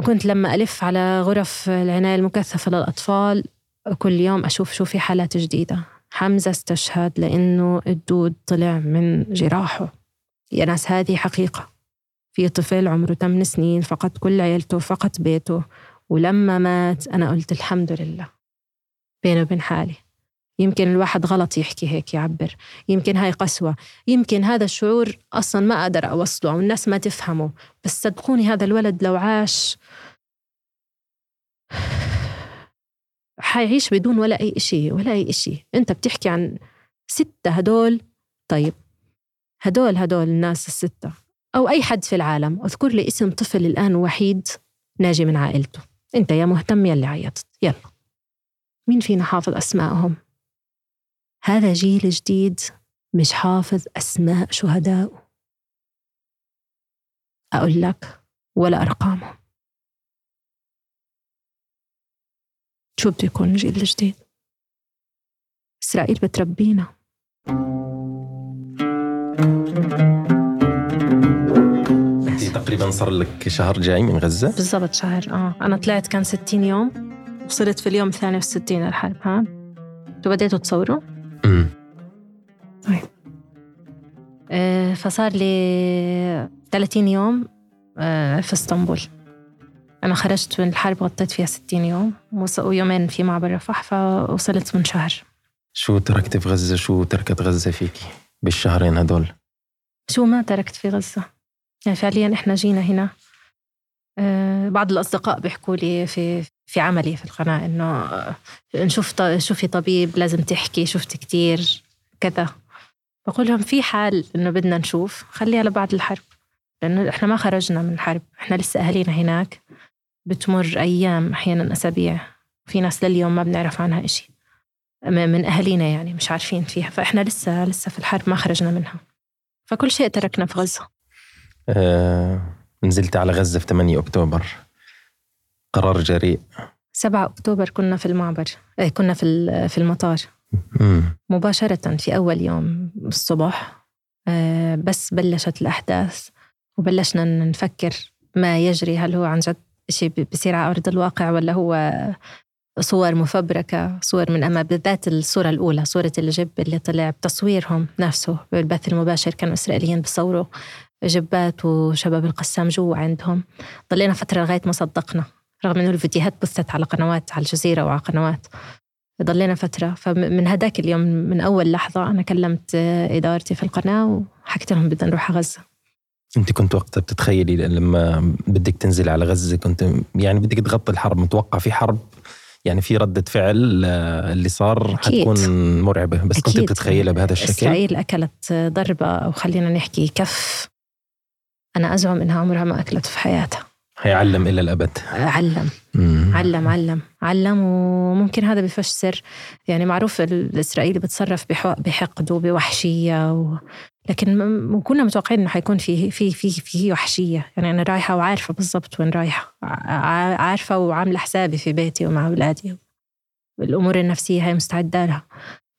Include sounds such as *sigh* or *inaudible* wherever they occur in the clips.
وكنت لما ألف على غرف العناية المكثفة للأطفال كل يوم أشوف شو في حالات جديدة. حمزة استشهد لأنه الدود طلع من جراحه. يا ناس هذه حقيقة. في طفل عمره 8 سنين فقد كل عيلته فقد بيته. ولما مات أنا قلت الحمد لله. بيني وبين حالي. يمكن الواحد غلط يحكي هيك يعبر. يمكن هاي قسوة. يمكن هذا الشعور أصلا ما أقدر أوصله أو الناس ما تفهمه. بس صدقوني هذا الولد لو عاش حيعيش بدون ولا أي إشي ولا أي إشي. أنت بتحكي عن ستة هدول طيب. هدول هدول الناس الستة. أو أي حد في العالم. أذكر لي اسم طفل الآن وحيد ناجي من عائلته. أنت يا مهتم يا اللي عيطت. يلا. مين فينا حافظ أسمائهم هذا جيل جديد مش حافظ أسماء شهدائه أقول لك ولا أرقامهم شو بده يكون الجيل الجديد إسرائيل بتربينا. تقريبا صار لك شهر جاي من غزة؟ بالضبط شهر آه. أنا طلعت كان 60 يوم وصلت في اليوم الثاني والستين الحرب ها؟ أنتوا بديتوا تصوروا؟ امم طيب. آه فصار لي 30 يوم آه في اسطنبول. أنا خرجت من الحرب غطيت فيها 60 يوم ويومين في معبر رفح فوصلت من شهر. شو تركت في غزة؟ شو تركت غزة فيكي بالشهرين هدول؟ شو ما تركت في غزة. يعني فعليا إحنا جينا هنا. آه بعض الأصدقاء بيحكوا لي في في عملي في القناة إنه نشوف شوفي طبيب لازم تحكي شفت كتير كذا. بقول لهم في حال إنه بدنا نشوف خليها لبعد الحرب. لأنه إحنا ما خرجنا من الحرب إحنا لسه أهالينا هناك. بتمر أيام أحيانا أسابيع. في ناس لليوم ما بنعرف عنها إشي. من أهالينا يعني مش عارفين فيها. فإحنا لسه لسه في الحرب ما خرجنا منها. فكل شيء تركنا في غزة. آه نزلت على غزة في 8 أكتوبر. قرار جريء. 7 أكتوبر كنا في المعبر إيه كنا في في المطار. مباشرة في أول يوم الصبح آه بس بلشت الأحداث وبلشنا نفكر ما يجري هل هو عن جد شيء بيصير على أرض الواقع ولا هو صور مفبركة صور من أما بالذات الصورة الأولى صورة الجب اللي طلع بتصويرهم نفسه بالبث المباشر كانوا إسرائيليين بيصوروا جبات وشباب القسام جوا عندهم. ضلينا فترة لغاية ما صدقنا. رغم إنه الفيديوهات بثت على قنوات على الجزيرة وعلى قنوات. ضلينا فترة. فمن هداك اليوم من أول لحظة أنا كلمت إدارتي في القناة وحكيت لهم بدنا نروح على غزة. أنت كنت وقتها بتتخيلي لما بدك تنزل على غزة كنت يعني بدك تغطي الحرب متوقع في حرب؟ يعني في ردة فعل اللي صار أكيد. حتكون مرعبة بس أكيد. كنت بتتخيلها بهذا الشكل؟ إسرائيل أكلت ضربة أو خلينا نحكي كف أنا أزعم إنها عمرها ما أكلت في حياتها. هيعلم إلى الأبد. علم. مم. علم علم. علم وممكن هذا بفسر يعني معروف الإسرائيلي بتصرف بحقد وبوحشية و... لكن كنا متوقعين إنه حيكون في في في في وحشية. يعني أنا رايحة وعارفة بالضبط وين رايحة. عارفة وعاملة حسابي في بيتي ومع أولادي. الأمور النفسية هاي مستعدة لها.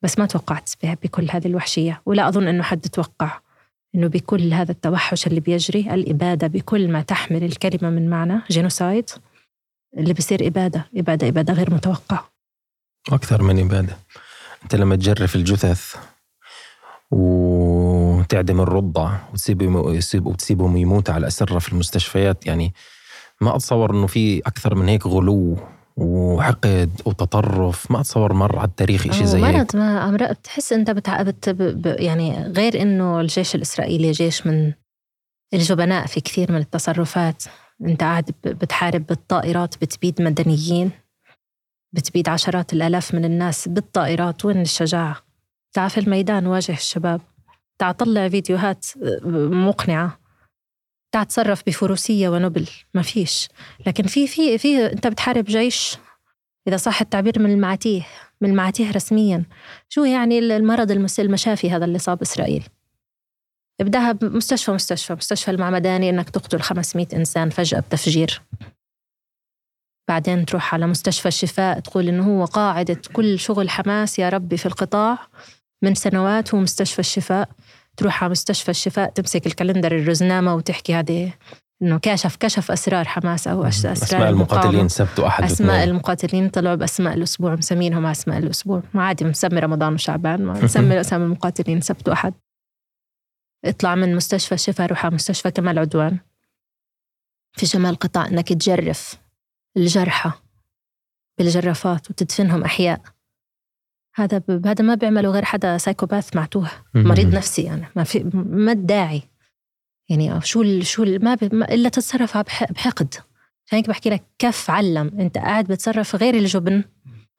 بس ما توقعت بكل هذه الوحشية. ولا أظن إنه حد توقع إنه بكل هذا التوحش اللي بيجري الإبادة بكل ما تحمل الكلمة من معنى جينوسايد اللي بيصير إبادة إبادة إبادة غير متوقعة. أكثر من إبادة. أنت لما تجرف الجثث وتعدم الرضع وتسيب وتسيبهم يموتوا على الاسره في المستشفيات يعني ما أتصور إنه في أكثر من هيك غلو وحقد وتطرف ما اتصور مر على التاريخ شيء زي هيك. ما بتحس إنت بتع... بت... ب... يعني غير إنه الجيش الإسرائيلي جيش من الجبناء في كثير من التصرفات. إنت قاعد بتحارب بالطائرات بتبيد مدنيين بتبيد عشرات الآلاف من الناس بالطائرات. وين الشجاعة؟ تعال في الميدان واجه الشباب. تعال طلع فيديوهات مقنعة. تعال تصرف بفروسية ونبل ما فيش. لكن في في في أنت بتحارب جيش إذا صح التعبير من المعاتيه من المعاتيه رسميا. شو يعني المرض المشافي هذا اللي صاب إسرائيل؟ ابدأها بمستشفى مستشفى مستشفى المعمداني إنك تقتل 500 إنسان فجأة بتفجير. بعدين تروح على مستشفى الشفاء تقول إنه هو قاعدة كل شغل حماس يا ربي في القطاع من سنوات هو مستشفى الشفاء. تروح على مستشفى الشفاء تمسك الكالندر الرزنامة وتحكي هذه إنه كشف كشف أسرار حماس أو أسرار أسماء المقاتلين سبت وأحد أسماء واثنين. المقاتلين طلعوا بأسماء الأسبوع مسمينهم أسماء الأسبوع. ما عادي مسمي رمضان وشعبان مسمي أسامي المقاتلين سبت وأحد. اطلع من مستشفى الشفا روح على مستشفى كمال عدوان. في شمال قطاع إنك تجرف الجرحى بالجرافات وتدفنهم أحياء. هذا ب... هذا ما بيعمله غير حدا سايكوباث معتوه. مريض نفسي يعني ما في ما الداعي يعني شو ال... شو ال... ما, ب... ما إلا تتصرف بحقد. عشان هيك بحكي لك كف علم. أنت قاعد بتصرف غير الجبن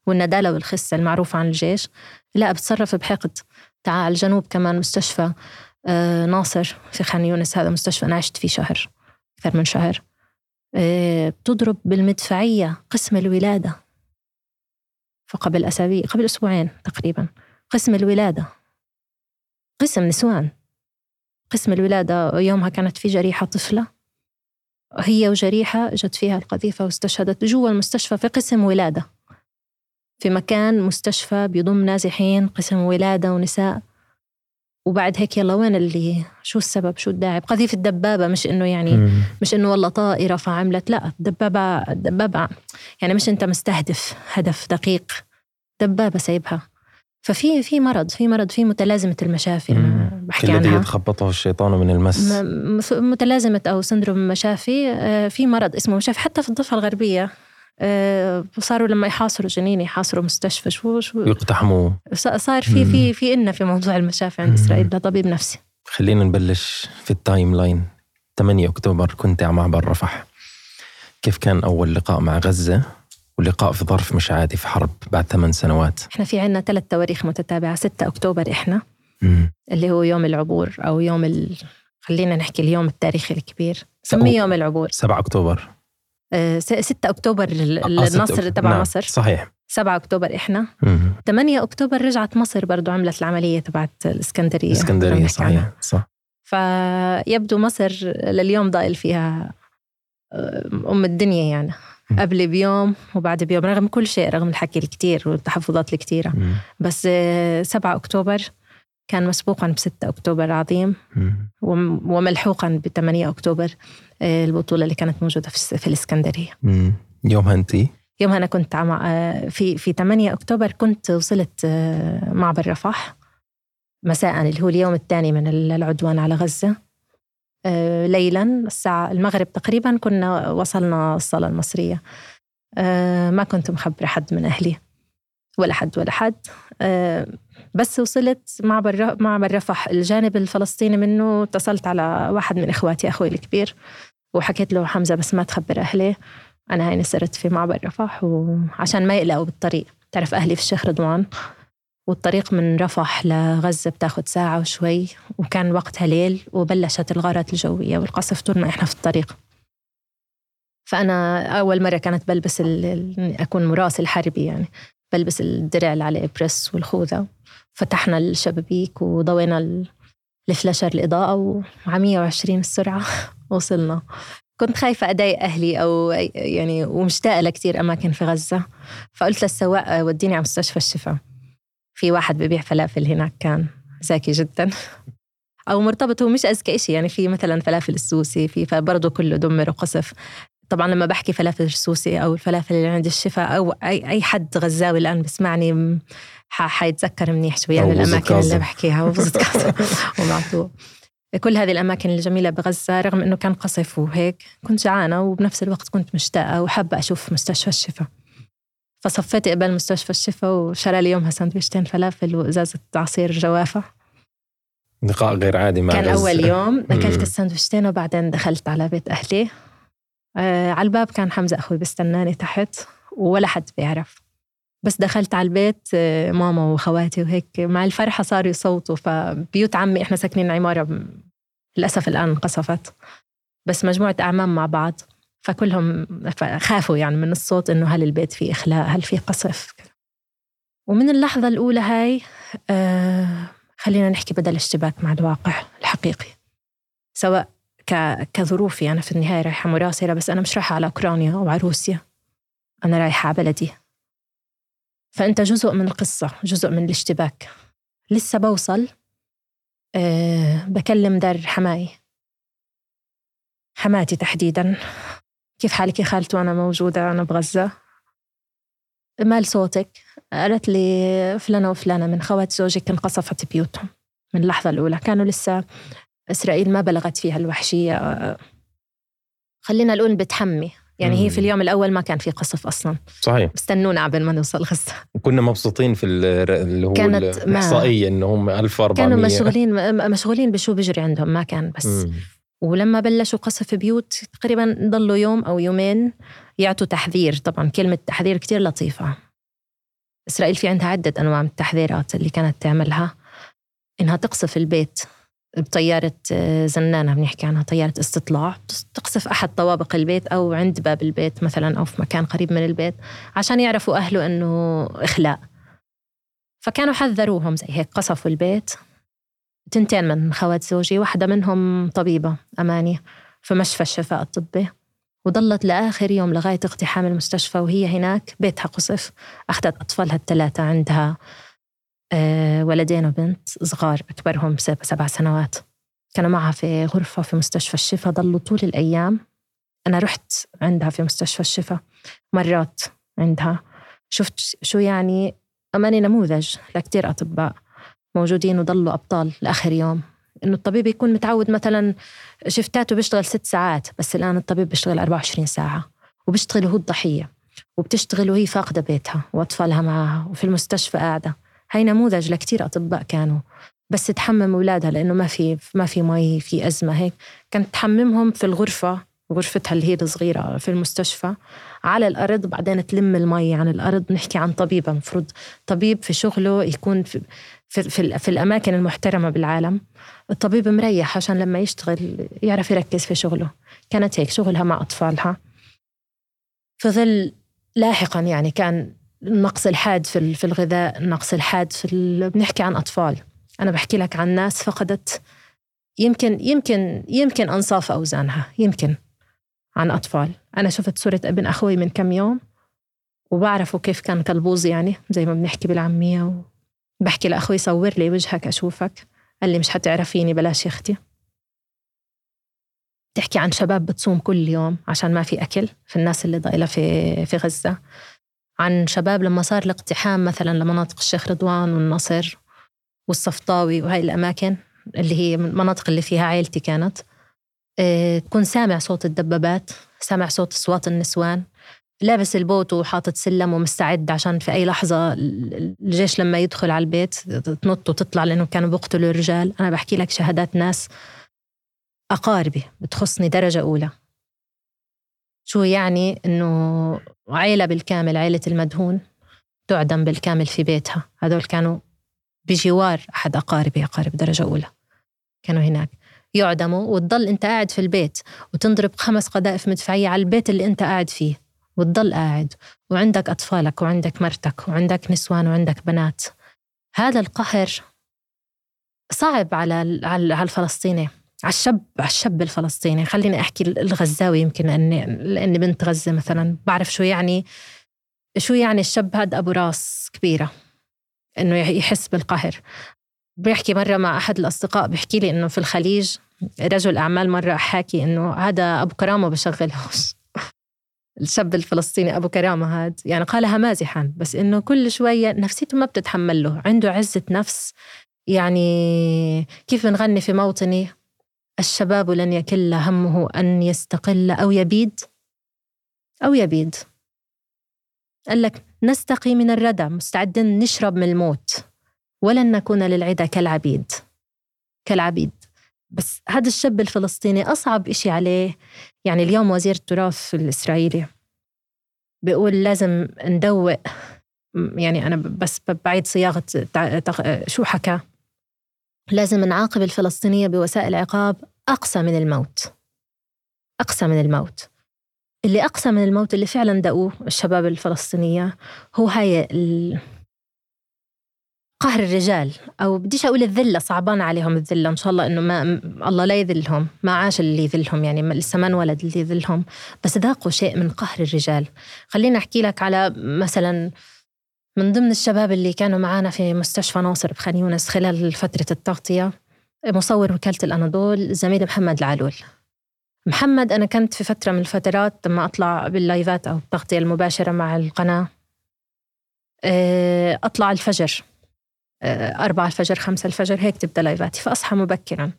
والندالة والخسة المعروفة عن الجيش. لا بتصرف بحقد. تعال على الجنوب كمان مستشفى آه ناصر. في خان يونس هذا مستشفى أنا عشت فيه شهر أكثر من شهر. آه بتضرب بالمدفعية قسم الولادة. فقبل أسابيع قبل أسبوعين تقريبا. قسم الولادة. قسم نسوان. قسم الولادة يومها كانت في جريحة طفلة. هي وجريحة جت فيها القذيفة واستشهدت جوا المستشفى في قسم ولادة. في مكان مستشفى بيضم نازحين قسم ولادة ونساء. وبعد هيك يلا وين اللي شو السبب؟ شو الداعي؟ بقذيفة الدبابة مش إنه يعني مم. مش إنه والله طائرة فعملت لا الدبابة الدبابة يعني مش أنت مستهدف هدف دقيق دبابة سايبها. ففي في مرض في مرض في متلازمة المشافي أنا بحكي عنها. الذي يتخبطه الشيطان من المس. متلازمة أو سندروم المشافي آه، في مرض اسمه مشافي حتى في الضفة الغربية. آه، صاروا لما يحاصروا جنين يحاصروا مستشفى. شو شو؟ يقتحموا صار في في في إلنا في موضوع المشافي عند إسرائيل لطبيب نفسي. خلينا نبلش في ال timeline. 8 أكتوبر كنت على معبر رفح. كيف كان أول لقاء مع غزة؟ ولقاء في ظرف مش عادي في حرب بعد ثمان سنوات. إحنا في عنا ثلاث تواريخ متتابعة 6 أكتوبر إحنا. مم. اللي هو يوم العبور أو يوم ال... خلينا نحكي اليوم التاريخي الكبير. سميه يوم العبور. 7 أكتوبر. 6 آه، أكتوبر آه، النصر تبع نعم. مصر. صحيح. 7 أكتوبر إحنا. 8 أكتوبر رجعت مصر برضو عملت العملية تبعت الإسكندرية. الإسكندرية صحيح صح. فيبدو مصر لليوم ضايل فيها آه، أم الدنيا يعني. قبل بيوم وبعد بيوم رغم كل شيء رغم الحكي الكتير والتحفظات الكتيرة. بس 7 أكتوبر كان مسبوقا ب 6 أكتوبر عظيم. وملحوقا ب 8 أكتوبر. آه، البطولة اللي كانت موجودة في الإسكندرية. يومها أنت؟ يومها أنا كنت آه، في في 8 أكتوبر كنت وصلت آه، معبر رفح. مساء اللي هو اليوم الثاني من العدوان على غزة. ليلا الساعة المغرب تقريبا كنا وصلنا الصالة المصرية. ما كنت مخبرة حد من أهلي. ولا حد ولا حد. بس وصلت معبر معبر رفح الجانب الفلسطيني منه. اتصلت على واحد من إخواتي أخوي الكبير. وحكيت له حمزة بس ما تخبر أهلي. أنا هيني صرت في معبر رفح وعشان ما يقلقوا بالطريق. تعرف أهلي في الشيخ رضوان؟ والطريق من رفح لغزة بتاخد ساعة وشوي وكان وقتها ليل وبلشت الغارات الجوية والقصف طول ما إحنا في الطريق. فأنا أول مرة كانت بلبس أكون مراسل حربي يعني. بلبس الدرع اللي عليه بريس والخوذة. فتحنا الشبابيك وضوينا الفلاشر الإضاءة وعلى 120 السرعة. وصلنا. كنت خايفة أضايق أهلي أو يعني ومشتاقة لكتير أماكن في غزة. فقلت للسواق وديني على مستشفى الشفا في واحد ببيع فلافل هناك كان ذكي جدا. *laughs* أو مرتبط هو مش أذكى إشي يعني في مثلا فلافل السوسي في فبرضه كله دمر وقصف. طبعا لما بحكي فلافل السوسي أو الفلافل اللي عند الشفاء أو أي أي حد غزاوي الآن بسمعني حيتذكر منيح شوية من الأماكن اللي بحكيها. وبزت كازا *laughs* كل هذه الأماكن الجميلة بغزة رغم إنه كان قصف وهيك كنت جعانة وبنفس الوقت كنت مشتاقة وحابة أشوف مستشفى الشفاء فصفيت قبل مستشفى الشفاء وشرى لي يومها سندويشتين فلافل وإزازة عصير جوافة. لقاء غير عادي مع كان غزة. أول يوم *laughs* أكلت السندويشتين وبعدين دخلت على بيت أهلي. آه على الباب كان حمزة أخوي بستناني تحت ولا حد بيعرف. بس دخلت على البيت آه ماما وخواتي وهيك مع الفرحة صاروا يصوتوا فبيوت عمي إحنا ساكنين عمارة للأسف الآن انقصفت. بس مجموعة أعمام مع بعض فكلهم خافوا يعني من الصوت إنه هل البيت فيه إخلاء هل فيه قصف. ومن اللحظة الأولى هاي آه خلينا نحكي بدل اشتباك مع الواقع الحقيقي. سواء كظروفي أنا في النهاية رايحة مراسلة بس أنا مش رايحة على أوكرانيا أو على روسيا. أنا رايحة على بلدي. فأنت جزء من القصة جزء من الاشتباك. لسه بوصل؟ أه بكلم دار حماي. حماتي تحديدا. كيف حالك يا خالته وأنا موجودة أنا بغزة. مال صوتك؟ قالت لي فلانة وفلانة من خوات زوجك انقصفت بيوتهم من اللحظة الأولى. كانوا لسه إسرائيل ما بلغت فيها الوحشية. خلينا نقول بتحمي. يعني هي في اليوم الأول ما كان في قصف أصلا. صحيح. استنونا قبل ما نوصل غزة. وكنا مبسوطين في اللي هو كانت الإحصائية انه هم 1400 كانوا مشغولين مشغولين بشو بيجري عندهم ما كان بس. مم. ولما بلشوا قصف بيوت تقريبا ضلوا يوم أو يومين يعطوا تحذير. طبعا كلمة تحذير كتير لطيفة. إسرائيل في عندها عدة أنواع من التحذيرات اللي كانت تعملها. إنها تقصف البيت. بطيارة آه، زنانة بنحكي عنها طيارة استطلاع. تقصف أحد طوابق البيت أو عند باب البيت مثلا أو في مكان قريب من البيت عشان يعرفوا أهله أنه إخلاء. فكانوا حذروهم زي هيك قصفوا البيت. تنتين من خوات زوجي واحدة منهم طبيبة أماني في مشفى الشفاء الطبي. وضلت لآخر يوم لغاية اقتحام المستشفى وهي هناك بيتها قصف. أخذت أطفالها الثلاثة عندها. ولدين وبنت صغار أكبرهم سبع سنوات. كانوا معها في غرفة في مستشفى الشفا. ضلوا طول الأيام. أنا رحت عندها في مستشفى الشفا. مرات عندها. شفت شو يعني؟ أماني نموذج لكتير أطباء موجودين وضلوا أبطال لآخر يوم. إنه الطبيب يكون متعود مثلا شفتاته بيشتغل ست ساعات بس الآن الطبيب بيشتغل 24 ساعة. وبيشتغل وهو الضحية. وبتشتغل وهي فاقدة بيتها وأطفالها معها. وفي المستشفى قاعدة. هاي نموذج لكتير أطباء كانوا بس تحمم أولادها لأنه ما في ما في مي في أزمة هيك. كانت تحممهم في الغرفة غرفتها اللي هي الصغيرة في المستشفى على الأرض بعدين تلم المي عن الأرض نحكي عن طبيبة مفروض طبيب في شغله يكون في, في, في, في الأماكن المحترمة بالعالم. الطبيب مريح عشان لما يشتغل يعرف يركز في شغله. كانت هيك شغلها مع أطفالها. في ظل لاحقا يعني كان النقص الحاد في في الغذاء النقص الحاد في بنحكي عن أطفال. أنا بحكي لك عن ناس فقدت يمكن يمكن يمكن أنصاف أوزانها يمكن عن أطفال. أنا شفت صورة ابن أخوي من كم يوم وبعرفه كيف كان كالبوز يعني زي ما بنحكي بالعامية بحكي لأخوي صور لي وجهك أشوفك. قال لي مش حتعرفيني بلاش يا أختي. تحكي عن شباب بتصوم كل يوم عشان ما في أكل في الناس اللي ضايلة في في غزة. عن شباب لما صار الاقتحام مثلا لمناطق الشيخ رضوان والنصر والصفطاوي وهاي الأماكن اللي هي المناطق اللي فيها عائلتي كانت. آه تكون سامع صوت الدبابات سامع صوت أصوات النسوان. لابس البوت وحاطط سلم ومستعد عشان في أي لحظة الجيش لما يدخل على البيت تنط وتطلع لأنه كانوا بيقتلوا الرجال. أنا بحكي لك شهادات ناس أقاربي بتخصني درجة أولى. شو يعني إنه عيلة بالكامل عيلة المدهون تعدم بالكامل في بيتها. هذول كانوا بجوار أحد أقاربي أقارب درجة أولى كانوا هناك. يعدموا وتضل أنت قاعد في البيت وتنضرب خمس قذائف مدفعية على البيت اللي أنت قاعد فيه وتضل قاعد. وعندك أطفالك وعندك مرتك وعندك نسوان وعندك بنات. هذا القهر صعب على على الفلسطيني. على الشاب على الشاب الفلسطيني. خليني أحكي الغزاوي يمكن لاني لأني بنت غزة مثلا. بعرف شو يعني شو يعني الشاب هذا؟ أبو راس كبيرة. إنه يحس بالقهر. بيحكي مرة مع أحد الأصدقاء بيحكي لي إنه في الخليج رجل أعمال مرة حاكي إنه هذا أبو كرامة بشغلهوش. *laughs* الشاب الفلسطيني أبو كرامة هذا يعني قالها مازحا. بس إنه كل شوية نفسيته ما بتتحمل له. عنده عزة نفس. يعني كيف بنغني في موطني؟ الشباب لن يكل همه أن يستقل أو يبيد؟ أو يبيد. قال لك نستقي من الردى مستعدين نشرب من الموت. ولن نكون للعدا كالعبيد. كالعبيد. بس هذا الشاب الفلسطيني أصعب إشي عليه. يعني اليوم وزير التراث الإسرائيلي بيقول لازم ندوق. يعني أنا بس بعيد صياغة شو حكى؟ لازم نعاقب الفلسطينية بوسائل عقاب أقسى من الموت. أقسى من الموت. اللي أقسى من الموت اللي فعلا دقوه الشباب الفلسطينية هو هاي قهر الرجال أو بديش أقول الذلة صعبان عليهم الذلة إن شاء الله إنه ما الله لا يذلهم ما عاش اللي يذلهم يعني لسه ما انولد اللي يذلهم. بس ذاقوا شيء من قهر الرجال. خليني أحكي لك على مثلا من ضمن الشباب اللي كانوا معنا في مستشفى ناصر بخان يونس خلال فترة التغطية مصور وكالة الأناضول زميلي محمد العلول. محمد أنا كنت في فترة من الفترات لما أطلع باللايفات أو التغطية المباشرة مع القناة. آه، أطلع الفجر. آه، أربعة الفجر خمسة الفجر هيك تبدأ لايفاتي فأصحى مبكرا.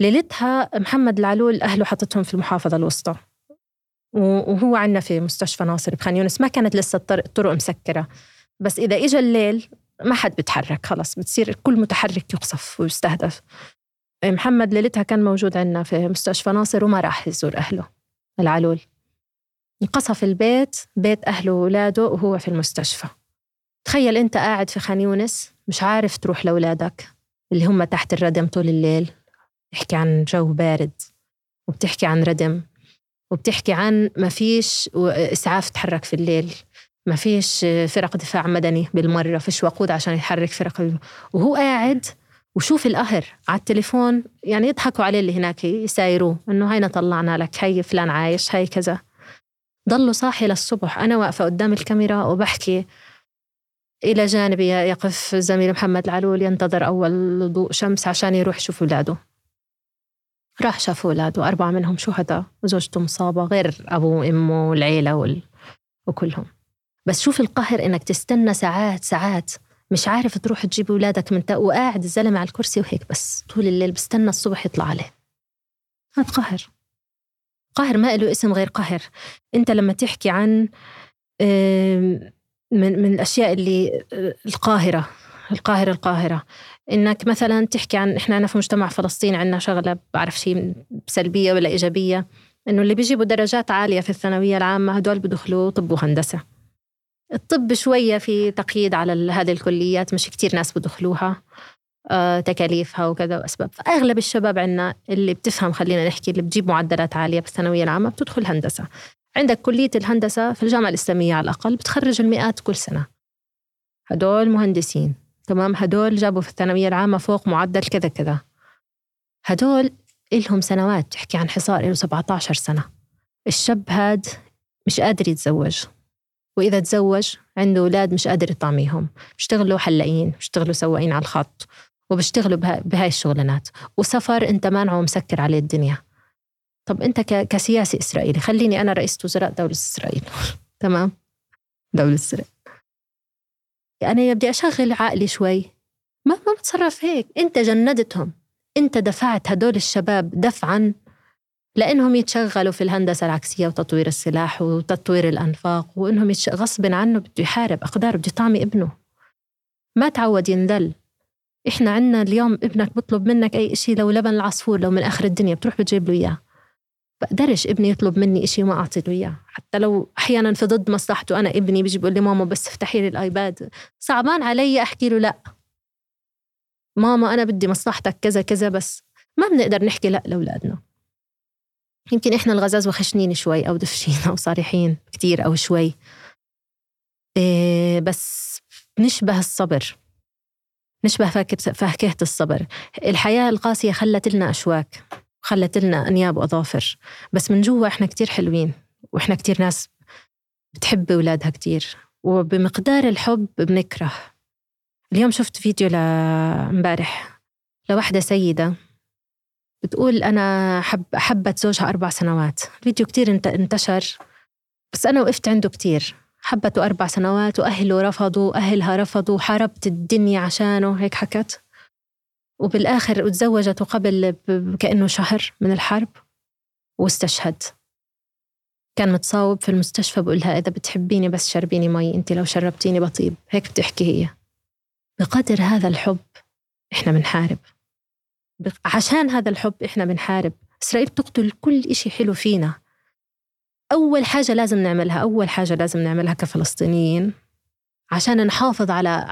ليلتها محمد العلول أهله حطتهم في المحافظة الوسطى. وهو عندنا في مستشفى ناصر بخان يونس ما كانت لسه الطرق مسكرة. بس إذا إجا الليل ما حد بتحرك خلص بتصير كل متحرك يقصف ويستهدف. محمد ليلتها كان موجود عندنا في مستشفى ناصر وما راح يزور أهله العلول. انقصف البيت بيت أهله وأولاده وهو في المستشفى. تخيل أنت قاعد في خان يونس مش عارف تروح لأولادك اللي هم تحت الردم طول الليل. بتحكي عن جو بارد وبتحكي عن ردم وبتحكي عن ما فيش إسعاف تحرك في الليل. ما فيش فرق دفاع مدني بالمرة فيش وقود عشان يحرك فرق وهو قاعد وشوف القهر على التليفون يعني يضحكوا عليه اللي هناك يسايروه إنه هينا طلعنا لك هي فلان عايش هي كذا. ضلوا صاحي للصبح. أنا واقفة قدام الكاميرا وبحكي إلى جانبي يقف زميل محمد العلول ينتظر أول ضوء شمس عشان يروح يشوف أولاده. راح شاف أولاده أربعة منهم شهداء وزوجته مصابة غير ابوه وأمه والعيلة وال... وكلهم. بس شوف القهر إنك تستنى ساعات ساعات. مش عارف تروح تجيب أولادك من تا وقاعد الزلمة على الكرسي وهيك بس طول الليل بستنى الصبح يطلع عليه. هذا قهر قهر ما له اسم غير قهر أنت لما تحكي عن من من الأشياء اللي آه، القاهرة القاهرة القاهرة. إنك مثلا تحكي عن إحنا أنا في مجتمع فلسطين عندنا شغلة بعرف شيء سلبية ولا إيجابية. إنه اللي بيجيبوا درجات عالية في الثانوية العامة هدول بدخلوا طب وهندسة. الطب شوية في تقييد على هذه الكليات مش كتير ناس بدخلوها آه، تكاليفها وكذا وأسباب. فأغلب الشباب عندنا اللي بتفهم خلينا نحكي اللي بتجيب معدلات عالية بالثانوية العامة بتدخل هندسة. عندك كلية الهندسة في الجامعة الإسلامية على الأقل بتخرج المئات كل سنة. هدول مهندسين تمام؟ هدول جابوا في الثانوية العامة فوق معدل كذا كذا. هدول إلهم سنوات تحكي عن حصار له 17 سنة. الشاب هاد مش قادر يتزوج. وإذا تزوج عنده أولاد مش قادر يطعميهم. بيشتغلوا حلاقين بيشتغلوا سواقين على الخط وبيشتغلوا بهاي الشغلانات. وسفر أنت مانعه ومسكر عليه الدنيا. طب أنت كسياسي إسرائيلي خليني أنا رئيسة وزراء دولة إسرائيل. *laughs* تمام؟ دولة إسرائيل. أنا بدي أشغل عقلي شوي. ما ما بتصرف هيك. أنت جندتهم. أنت دفعت هدول الشباب دفعا لأنهم يتشغلوا في الهندسة العكسية وتطوير السلاح وتطوير الأنفاق وإنهم يتش... غصب عنه بده يحارب أقدار بده يطعمي ابنه. ما تعود ينذل إحنا عنا اليوم ابنك بطلب منك أي إشي لو لبن العصفور لو من آخر الدنيا بتروح بتجيب له إياه. بقدرش ابني يطلب مني إشي وما أعطي له إياه. حتى لو أحيانا في ضد مصلحته أنا ابني بيجي بيقول لي ماما بس افتحي لي الآيباد. صعبان علي أحكي له لأ. ماما أنا بدي مصلحتك كذا كذا بس. ما بنقدر نحكي لأ لأولادنا. يمكن إحنا الغزاز وخشنين شوي أو دفشين أو صارحين كتير أو شوي. إيه بس نشبه الصبر. نشبه فاكهة الصبر. الحياة القاسية خلت لنا أشواك خلت لنا أنياب وأظافر. بس من جوا إحنا كتير حلوين وإحنا كتير ناس بتحب أولادها كتير. وبمقدار الحب بنكره. اليوم شفت فيديو لامبارح لوحدة سيدة. بتقول أنا حب حبت زوجها أربع سنوات. الفيديو كتير انتشر بس أنا وقفت عنده كتير. حبته أربع سنوات وأهله رفضوا أهلها رفضوا حاربت الدنيا عشانه هيك حكت. وبالآخر تزوجته قبل كأنه شهر من الحرب واستشهد. كان متصاوب في المستشفى بقول لها إذا بتحبيني بس شربيني مي أنت لو شربتيني بطيب. هيك بتحكي هي. بقدر هذا الحب إحنا بنحارب. عشان هذا الحب إحنا بنحارب. إسرائيل بتقتل كل إشي حلو فينا. أول حاجة لازم نعملها أول حاجة لازم نعملها كفلسطينيين عشان نحافظ على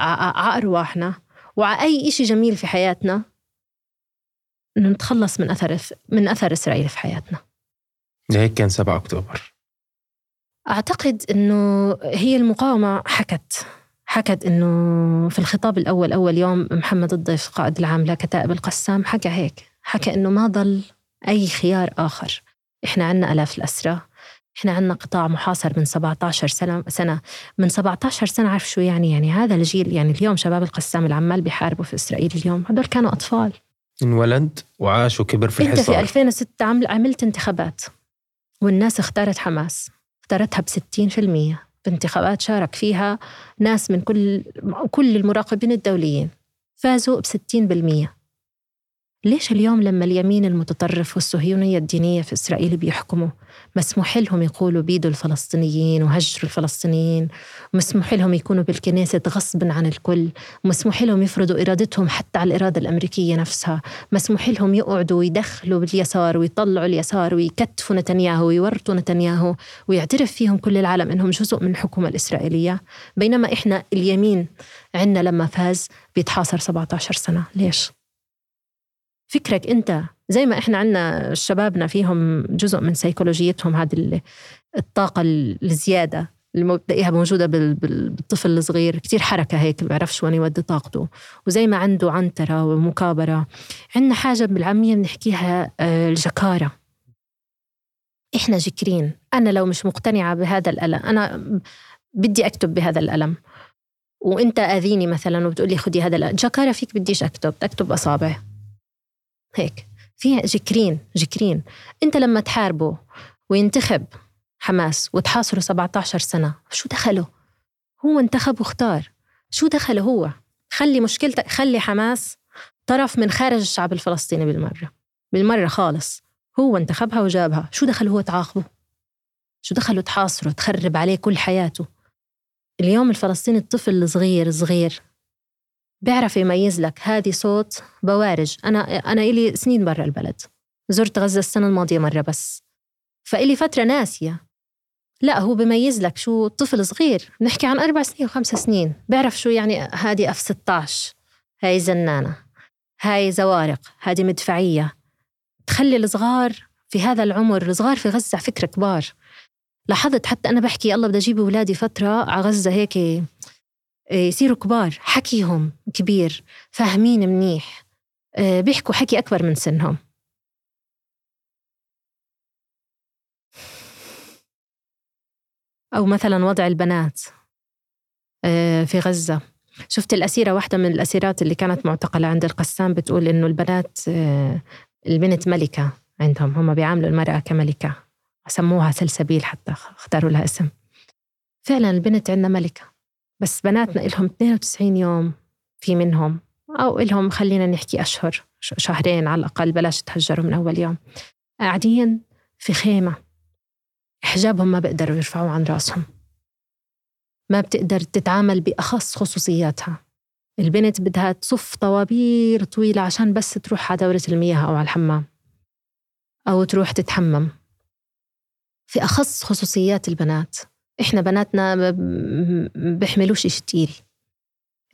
أرواحنا وعلى أي إشي جميل في حياتنا إنه نتخلص من أثر من أثر إسرائيل في حياتنا. هيك كان 7 أكتوبر. أعتقد إنه هي المقاومة حكت. حكت إنه في الخطاب الأول أول يوم محمد الضيف قائد العام لكتائب القسام حكى هيك. حكى إنه ما ضل أي خيار آخر. إحنا عنا آلاف الاسرى إحنا عنا قطاع محاصر من 17 سنة سنة. من 17 سنة عارف شو يعني يعني هذا الجيل يعني اليوم شباب القسام العمال بيحاربوا في إسرائيل اليوم. هدول كانوا أطفال. انولد وعاش وكبر في الحصار. انت في 2006 عملت انتخابات والناس اختارت حماس. اختارتها ب 60% بانتخابات شارك فيها ناس من كل كل المراقبين الدوليين. فازوا ب 60% ليش اليوم لما اليمين المتطرف والصهيونية الدينية في إسرائيل بيحكموا؟ مسموح لهم يقولوا بيدوا الفلسطينيين وهجروا الفلسطينيين مسموح لهم يكونوا بالكنيسة غصبا عن الكل مسموح لهم يفرضوا إرادتهم حتى على الإرادة الأمريكية نفسها مسموح لهم يقعدوا ويدخلوا باليسار ويطلعوا اليسار ويكتفوا نتنياهو ويورطوا نتنياهو ويعترف فيهم كل العالم إنهم جزء من الحكومة الإسرائيلية. بينما إحنا اليمين عندنا لما فاز بيتحاصر 17 سنة. ليش؟ فكرك أنت زي ما إحنا عندنا شبابنا فيهم جزء من سيكولوجيتهم هذه الطاقة الزيادة اللي بتلاقيها موجودة بالطفل الصغير. كتير حركة هيك بيعرفش وين يودي طاقته. وزي ما عنده عنترة ومكابرة. عندنا حاجة بالعامية بنحكيها آه، الجكارة. إحنا جكرين. أنا لو مش مقتنعة بهذا الألم أنا بدي أكتب بهذا الألم. وأنت آذيني مثلا وبتقول لي خدي هذا جكارة فيك بديش أكتب. أكتب أصابع. هيك في جكرين جكرين. انت لما تحاربه وينتخب حماس وتحاصره 17 سنة شو دخله؟ هو انتخب واختار. شو دخله هو؟ خلي مشكلتك خلي حماس طرف من خارج الشعب الفلسطيني بالمرة. بالمرة خالص. هو انتخبها وجابها. شو دخل هو تعاقبه؟ شو دخله تحاصره تخرب عليه كل حياته؟ اليوم الفلسطيني الطفل الصغير صغير. بيعرف يميز لك هذه صوت بوارج. أنا أنا إلي سنين برا البلد. زرت غزة السنة الماضية مرة بس. فإلي فترة ناسية. لا هو بميز لك شو طفل صغير. نحكي عن أربع سنين وخمس سنين. بيعرف شو يعني هذه أف 16 هاي زنانة. هاي زوارق. هذه مدفعية. تخلي الصغار في هذا العمر الصغار في غزة فكرة كبار. لاحظت حتى أنا بحكي الله بدي أجيب أولادي فترة على غزة هيك يصيروا كبار. حكيهم كبير. فاهمين منيح. آه، بيحكوا حكي أكبر من سنهم. أو مثلا وضع البنات آه، في غزة. شفت الأسيرة واحدة من الأسيرات اللي كانت معتقلة عند القسام بتقول إنه البنات البنت ملكة عندهم. هم بيعاملوا المرأة كملكة. سموها سلسبيل حتى اختاروا لها اسم. فعلا البنت عندنا ملكة. بس بناتنا إلهم 92 يوم في منهم. أو إلهم خلينا نحكي أشهر شهرين على الأقل بلاش تهجروا من أول يوم. قاعدين في خيمة. حجابهم ما بيقدروا يرفعوه عن رأسهم. ما بتقدر تتعامل بأخص خصوصياتها. البنت بدها تصف طوابير طويلة عشان بس تروح على دورة المياه أو على الحمام. أو تروح تتحمم. في أخص خصوصيات البنات. إحنا بناتنا ما بيحملوش إشي تقيل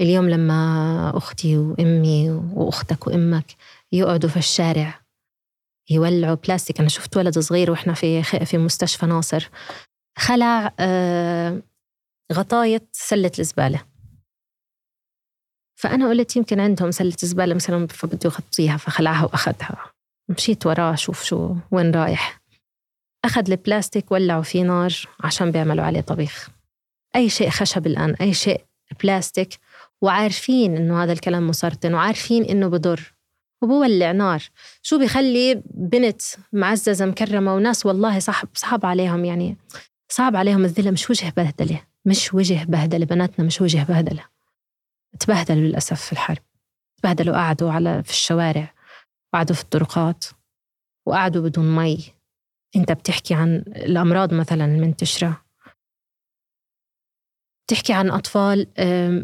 اليوم لما أختي وأمي وأختك وأمك يقعدوا في الشارع يولعوا بلاستيك أنا شفت ولد صغير وإحنا في في مستشفى ناصر خلع آه، غطاية سلة الزبالة. فأنا قلت يمكن عندهم سلة زبالة مثلا فبده يغطيها فخلعها وأخذها. مشيت وراه أشوف شو وين رايح. أخذ البلاستيك ولعوا فيه نار عشان بيعملوا عليه طبيخ. أي شيء خشب الآن أي شيء بلاستيك. وعارفين إنه هذا الكلام مسرطن وعارفين إنه بضر. وبولع نار. شو بيخلي بنت معززة مكرمة وناس والله صعب صعب عليهم يعني صعب عليهم الذلة. مش وجه بهدلة مش وجه بهدلة. بناتنا مش وجه بهدلة. تبهدلوا للأسف في الحرب. تبهدلوا قعدوا على في الشوارع. وقعدوا في الطرقات. وقعدوا بدون مي. انت بتحكي عن الأمراض مثلا المنتشرة. بتحكي عن أطفال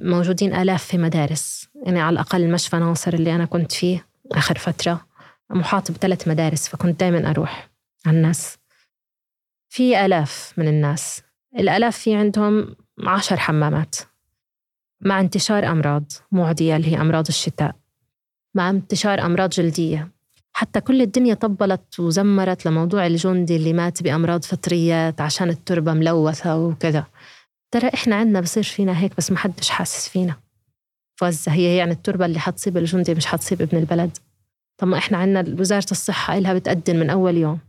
موجودين آلاف في مدارس. يعني على الأقل مشفى ناصر اللي أنا كنت فيه آخر فترة. محاط بثلاث مدارس فكنت دائما أروح على الناس. في آلاف من الناس. الآلاف في عندهم عشر حمامات. مع انتشار أمراض معدية اللي هي أمراض الشتاء. مع انتشار أمراض جلدية. حتى كل الدنيا طبلت وزمرت لموضوع الجندي اللي مات بأمراض فطريات عشان التربة ملوثة وكذا. ترى إحنا عندنا بصير فينا هيك بس ما حدش حاسس فينا. فوزة هي يعني التربة اللي حتصيب الجندي مش حتصيب ابن البلد. طب ما إحنا عندنا وزارة الصحة إلها بتقدم من أول يوم.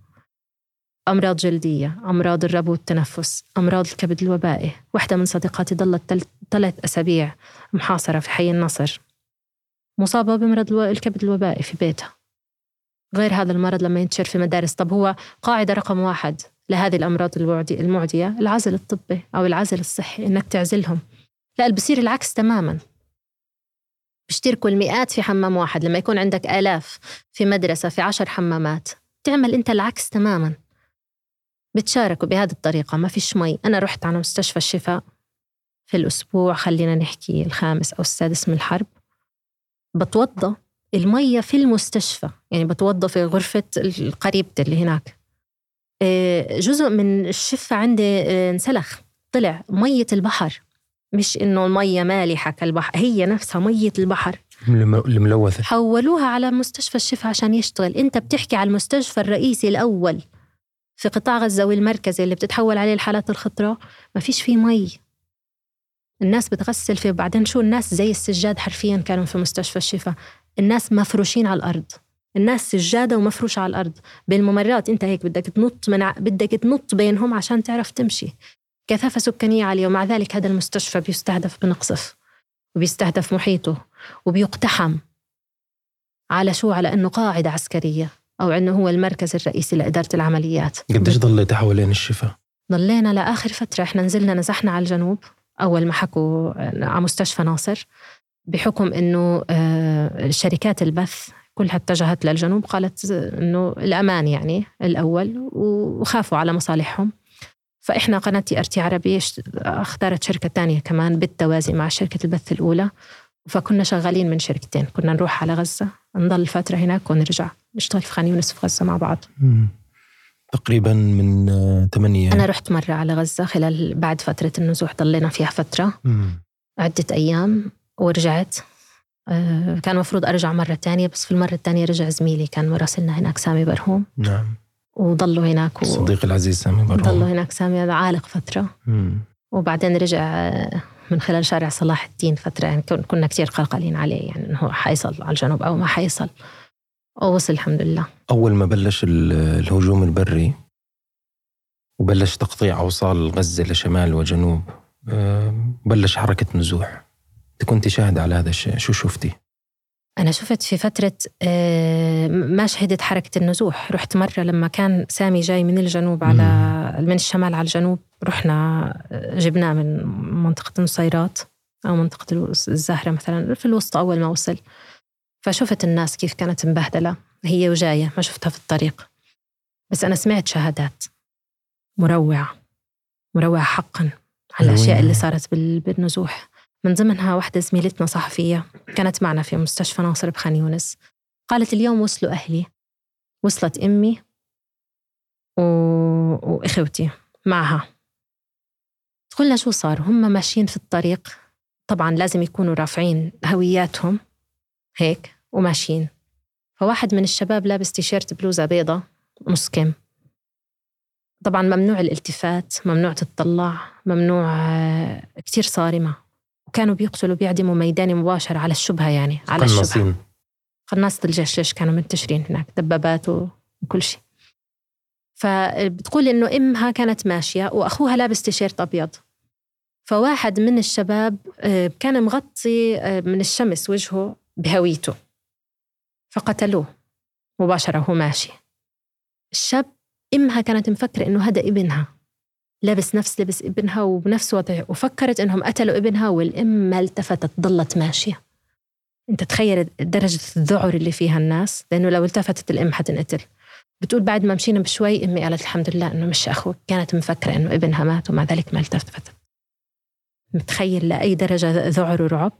أمراض جلدية أمراض الربو والتنفس أمراض الكبد الوبائي. واحدة من صديقاتي ضلت ثلاث أسابيع محاصرة في حي النصر. مصابة بمرض الكبد الوبائي في بيتها. غير هذا المرض لما ينتشر في مدارس طب هو قاعدة رقم واحد لهذه الأمراض المعدية العزل الطبي أو العزل الصحي إنك تعزلهم. لا بصير العكس تماما. بيشتركوا المئات في حمام واحد. لما يكون عندك آلاف في مدرسة في عشر حمامات تعمل أنت العكس تماما. بتشاركوا بهذه الطريقة. ما فيش مي. أنا رحت على مستشفى الشفاء في الأسبوع خلينا نحكي الخامس أو السادس من الحرب. بتوضى. المية في المستشفى يعني بتوضى في غرفة قريبتي اللي هناك. آه، جزء من الشفة عندي آه، انسلخ طلع مية البحر. مش إنه المية مالحة كالبحر هي نفسها مية البحر. الملوثة. حولوها على مستشفى الشفا عشان يشتغل. أنت بتحكي على المستشفى الرئيسي الأول في قطاع غزة والمركزي اللي بتتحول عليه الحالات الخطرة. ما فيش فيه مي. الناس بتغسل فيه. وبعدين شو الناس زي السجاد حرفيا كانوا في مستشفى الشفا الناس مفروشين على الأرض. الناس سجادة ومفروشة على الأرض. بالممرات أنت هيك بدك تنط من ع... بدك تنط بينهم عشان تعرف تمشي. كثافة سكانية عالية ومع ذلك هذا المستشفى بيستهدف بنقصف وبيستهدف محيطه وبيقتحم على شو؟ على أنه قاعدة عسكرية أو أنه هو المركز الرئيسي لإدارة العمليات. قديش ضليت حوالين الشفاء؟ ضلينا لآخر فترة. إحنا نزلنا نزحنا على الجنوب أول ما حكوا على مستشفى ناصر. بحكم أنه آه، شركات البث كلها اتجهت للجنوب قالت أنه الأمان يعني الأول وخافوا على مصالحهم. فإحنا قناة TRT عربية أختارت شركة تانية كمان بالتوازي مع شركة البث الأولى. فكنا شغالين من شركتين كنا نروح على غزة نضل فترة هناك ونرجع نشتغل في خان يونس في غزة مع بعض. تقريبا من ثمانية. أنا رحت مرة على غزة خلال بعد فترة النزوح ضلينا فيها فترة. مم. عدة أيام. ورجعت. آه، كان المفروض أرجع مرة تانية بس في المرة الثانية رجع زميلي كان مراسلنا هناك سامي برهوم. نعم. وضلوا هناك و... صديقي العزيز سامي برهوم. ضلوا هناك سامي عالق فترة. مم. وبعدين رجع من خلال شارع صلاح الدين فترة يعني كنا كثير قلقانين عليه يعني إنه هو حيصل على الجنوب أو ما حيصل. ووصل الحمد لله. أول ما بلش الهجوم البري وبلش تقطيع أوصال غزة لشمال وجنوب آه، بلش حركة نزوح. كنت شاهد على هذا الشيء. شو شفتي؟ أنا شفت في فترة آه، ما شهدت حركة النزوح. رحت مرة لما كان سامي جاي من الجنوب على من الشمال على الجنوب. رحنا آه، جبناه من منطقة النصيرات أو منطقة الزهرة مثلا في الوسط أول ما وصل. فشفت الناس كيف كانت مبهدلة. هي وجاية ما شفتها في الطريق. بس أنا سمعت شهادات. مروعة. مروعة حقا على الأشياء اللي صارت بالنزوح. من ضمنها واحدة زميلتنا صحفية كانت معنا في مستشفى ناصر بخان يونس. قالت اليوم وصلوا أهلي. وصلت أمي و... وإخوتي معها. قلنا شو صار؟ هم ماشيين في الطريق. طبعا لازم يكونوا رافعين هوياتهم هيك وماشيين. فواحد من الشباب لابس تيشيرت بلوزة بيضة نص كم طبعا ممنوع الالتفات ممنوع تطلع ممنوع آه، كتير صارمة. وكانوا بيقتلوا بيعدموا ميداني مباشرة على الشبهة يعني على الشبهة. قناصة الجيش كانوا منتشرين هناك دبابات وكل شيء. فبتقول إنه أمها كانت ماشية وأخوها لابس تيشيرت أبيض. فواحد من الشباب آه، كان مغطي آه، من الشمس وجهه بهويته. فقتلوه. مباشرة وهو ماشي. الشاب إمها كانت مفكرة إنه هذا ابنها. لابس نفس لبس ابنها وبنفس وضع وفكرت إنهم قتلوا ابنها والأم ما التفتت ضلت ماشية. أنت تخيل درجة الذعر اللي فيها الناس لأنه لو التفتت الأم حتنقتل. بتقول بعد ما مشينا بشوي أمي قالت الحمد لله إنه مش أخوك. كانت مفكرة إنه ابنها مات ومع ذلك ما التفتت. متخيل لأي درجة ذعر ورعب؟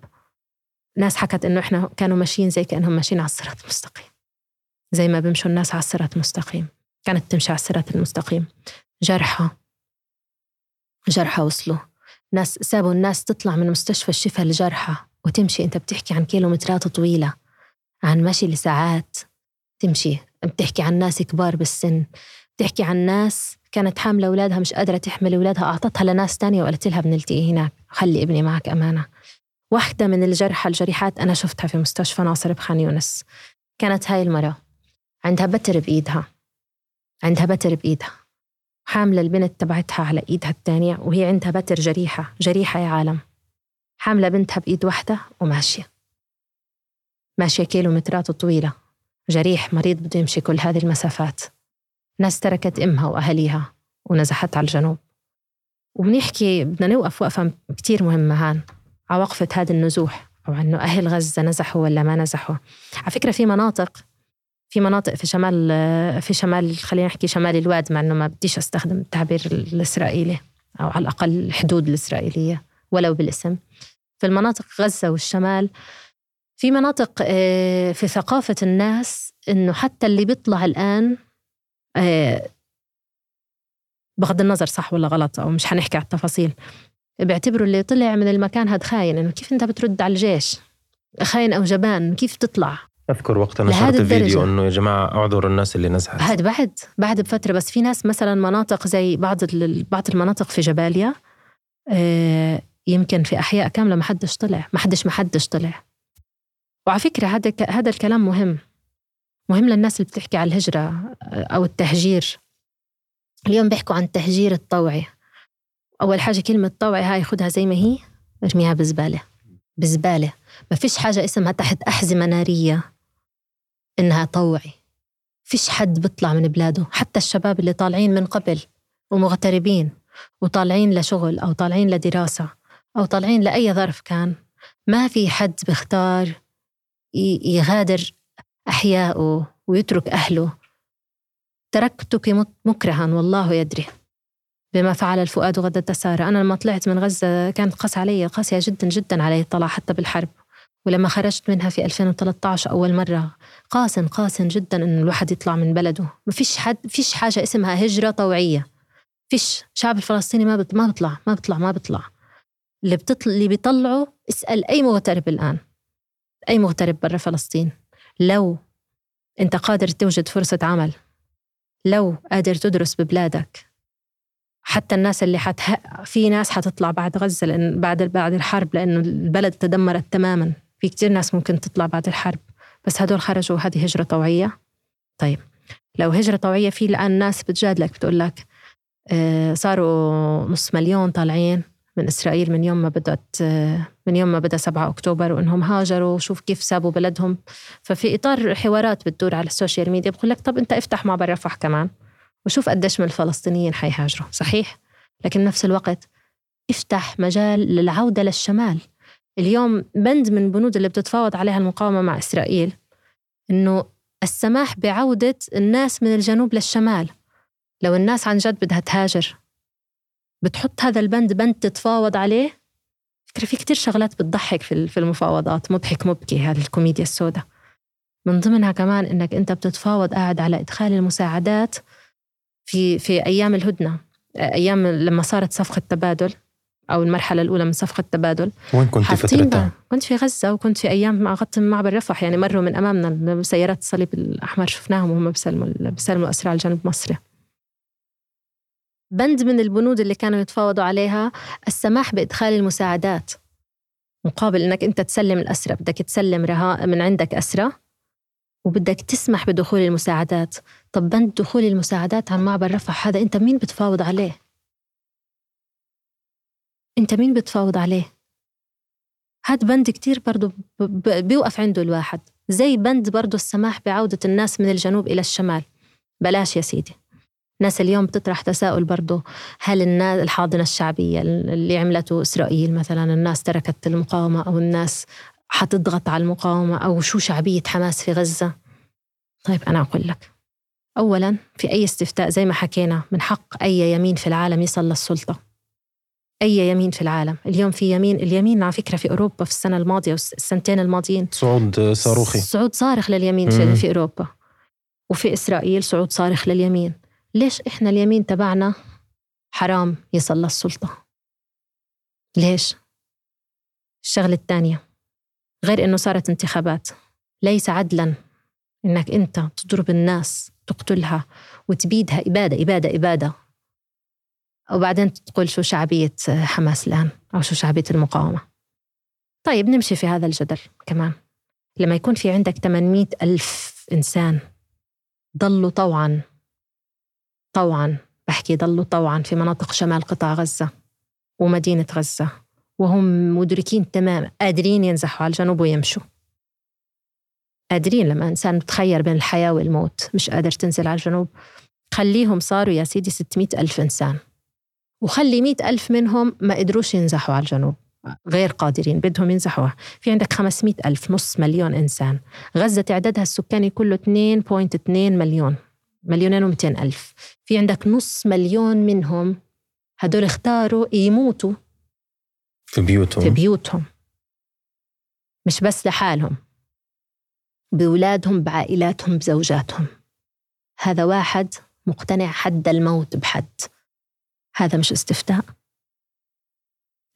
ناس حكت إنه إحنا كانوا ماشيين زي كأنهم ماشيين على الصراط المستقيم. زي ما بيمشوا الناس على الصراط المستقيم. كانت تمشي على الصراط المستقيم. جرحى جرحى وصلوا ناس سابوا الناس تطلع من مستشفى الشفاء لجرحى وتمشي. انت بتحكي عن كيلومترات طويلة عن مشي لساعات. تمشي. بتحكي عن ناس كبار بالسن. بتحكي عن ناس كانت حاملة أولادها مش قادرة تحمل أولادها. أعطتها لناس تانية وقالت لها بنلتقي هناك. خلي ابني معك أمانة. واحدة من الجرحى الجريحات أنا شفتها في مستشفى ناصر بخان يونس. كانت هاي المرة. عندها بتر بإيدها. عندها بتر بإيدها. حاملة البنت تبعتها على إيدها الثانية وهي عندها بتر جريحة جريحة يا عالم. حاملة بنتها بإيد واحدة وماشية. ماشية كيلومترات طويلة. جريح مريض بده يمشي كل هذه المسافات. ناس تركت إمها وأهليها ونزحت على الجنوب. وبنحكي بدنا نوقف وقفة كتير مهمة هان. على وقفة هذا النزوح أو أنه أهل غزة نزحوا ولا ما نزحوا. على فكرة في مناطق في مناطق في شمال في شمال خلينا نحكي شمال الواد مع إنه ما بديش أستخدم التعبير الإسرائيلي أو على الأقل الحدود الإسرائيلية ولو بالاسم. في المناطق غزة والشمال في مناطق آه، في ثقافة الناس إنه حتى اللي بيطلع الآن آه، بغض النظر صح ولا غلط أو مش حنحكي على التفاصيل بيعتبروا اللي طلع من المكان هذا خاين إنه كيف أنت بترد على الجيش؟ خاين أو جبان كيف تطلع؟ أذكر وقت نشرت فيديو إنه يا جماعة أعذروا الناس اللي نزحت. هذا بعد بعد بفترة بس في ناس مثلا مناطق زي بعض بعض المناطق في جباليا آه، يمكن في أحياء كاملة ما حدش طلع. ما حدش ما حدش طلع. وعلى فكرة هذا هذا الكلام مهم. مهم للناس اللي بتحكي على الهجرة آه، أو التهجير. اليوم بيحكوا عن التهجير الطوعي. أول حاجة كلمة طوعي هاي خدها زي ما هي ارميها بزبالة. بزبالة. ما فيش حاجة اسمها تحت أحزمة نارية. إنها طوعي. فيش حد بيطلع من بلاده حتى الشباب اللي طالعين من قبل ومغتربين وطالعين لشغل أو طالعين لدراسة أو طالعين لأي ظرف كان ما في حد بيختار يغادر أحياءه ويترك أهله. تركتك مكرها والله يدري. بما فعل الفؤاد غدا سارة. أنا لما طلعت من غزة كانت قاسية علي قاسية جدا جدا علي طلع حتى بالحرب. ولما خرجت منها في 2013 أول مرة قاسن قاسن جدا إنه الواحد يطلع من بلده. ما فيش حد فيش حاجة اسمها هجرة طوعية. فيش. الشعب الفلسطيني ما بت... ما بيطلع ما بيطلع ما بيطلع. اللي بتطل... اللي بيطلعوا اسأل أي مغترب الآن. أي مغترب برا فلسطين. لو أنت قادر توجد فرصة عمل لو قادر تدرس ببلادك حتى الناس اللي حت... في ناس حتطلع بعد غزة لأن بعد بعد الحرب لأنه البلد تدمرت تماما. في كتير ناس ممكن تطلع بعد الحرب بس هدول خرجوا هذه هجرة طوعية. طيب لو هجرة طوعية في الآن ناس بتجادلك بتقول لك آه، صاروا نص مليون طالعين من إسرائيل من يوم ما بدأت آه، من يوم ما بدأ 7 أكتوبر وإنهم هاجروا وشوف كيف سابوا بلدهم. ففي إطار حوارات بتدور على ال social media بقول لك طب أنت افتح معبر رفح كمان وشوف قديش من الفلسطينيين حيهاجروا صحيح؟ لكن نفس الوقت افتح مجال للعودة للشمال. اليوم بند من البنود اللي بتتفاوض عليها المقاومة مع إسرائيل إنه السماح بعودة الناس من الجنوب للشمال. لو الناس عن جد بدها تهاجر بتحط هذا البند بند تتفاوض عليه؟ فكرة في كتير شغلات بتضحك في المفاوضات. مضحك مبكي هذه الكوميديا السوداء. من ضمنها كمان إنك أنت بتتفاوض قاعد على إدخال المساعدات في في أيام الهدنة أيام لما صارت صفقة تبادل. أو المرحلة الأولى من صفقة التبادل. وين كنت فترتها؟ كنت في غزة وكنت في أيام غطي معبر رفح. يعني مروا من أمامنا سيارات الصليب الأحمر شفناهم وهم بيسلموا بيسلموا اسرى على الجنوب المصري بند من البنود اللي كانوا يتفاوضوا عليها السماح بإدخال المساعدات. مقابل إنك أنت تسلم الاسرى بدك تسلم رهاء من عندك اسرى وبدك تسمح بدخول المساعدات. طب بند دخول المساعدات عن معبر رفح هذا أنت مين بتفاوض عليه؟ انت مين بتفاوض عليه؟ هاد بند كتير برضو بيوقف عنده الواحد زي بند برضو السماح بعودة الناس من الجنوب إلى الشمال. بلاش يا سيدي. الناس اليوم بتطرح تساؤل برضو هل الناس الحاضنة الشعبية اللي عملته إسرائيل مثلا الناس تركت المقاومة أو الناس حتضغط على المقاومة أو شو شعبية حماس في غزة؟ طيب أنا أقول لك. أولا في أي استفتاء زي ما حكينا من حق أي يمين في العالم يصل للسلطة أي يمين في العالم؟ اليوم في يمين اليمين على فكرة في أوروبا في السنة الماضية والسنتين الماضيين. صعود صاروخي. صعود صارخ لليمين في, في أوروبا. وفي إسرائيل صعود صارخ لليمين. ليش إحنا اليمين تبعنا حرام؟ يصل للسلطه ليش؟ الشغلة الثانية. غير إنه صارت انتخابات. ليس عدلا إنك أنت تضرب الناس تقتلها وتبيدها إبادة إبادة إبادة. وبعدين تقول شو شعبية حماس الآن أو شو شعبية المقاومة. طيب نمشي في هذا الجدل كمان. لما يكون في عندك 800 ألف إنسان ضلوا طوعا طوعا بحكي ضلوا طوعا في مناطق شمال قطاع غزة ومدينة غزة وهم مدركين تماما قادرين ينزحوا على الجنوب ويمشوا. قادرين لما إنسان متخير بين الحياة والموت مش قادر تنزل على الجنوب. خليهم صاروا يا سيدي 600 ألف إنسان. وخلي 100 ألف منهم ما قدروش ينزحوا على الجنوب. غير قادرين بدهم ينزحوا في عندك 500 ألف نص مليون إنسان. غزة تعدادها السكاني كله 2.2 مليون مليونين و200 ألف. في عندك نص مليون منهم هدول اختاروا يموتوا. في بيوتهم. في بيوتهم. مش بس لحالهم. بأولادهم بعائلاتهم بزوجاتهم. هذا واحد مقتنع حد الموت بحد. هذا مش استفتاء.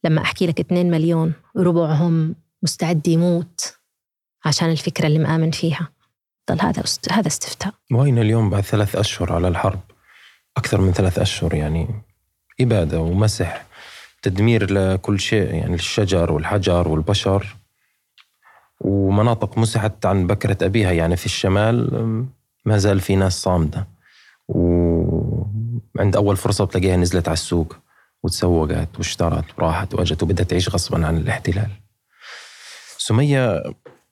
لما أحكي لك 2 مليون ربعهم مستعد يموت عشان الفكرة اللي مآمن فيها ضل هذا هذا استفتاء. وين اليوم بعد ثلاث أشهر على الحرب؟ أكثر من ثلاث أشهر يعني. إبادة ومسح تدمير لكل شيء يعني الشجر والحجر والبشر. ومناطق مسحت عن بكرة أبيها يعني في الشمال ما زال في ناس صامدة. وعند أول فرصة بتلاقيها نزلت على السوق وتسوقت واشترت وراحت وأجت وبدها تعيش غصبا عن الاحتلال. سمية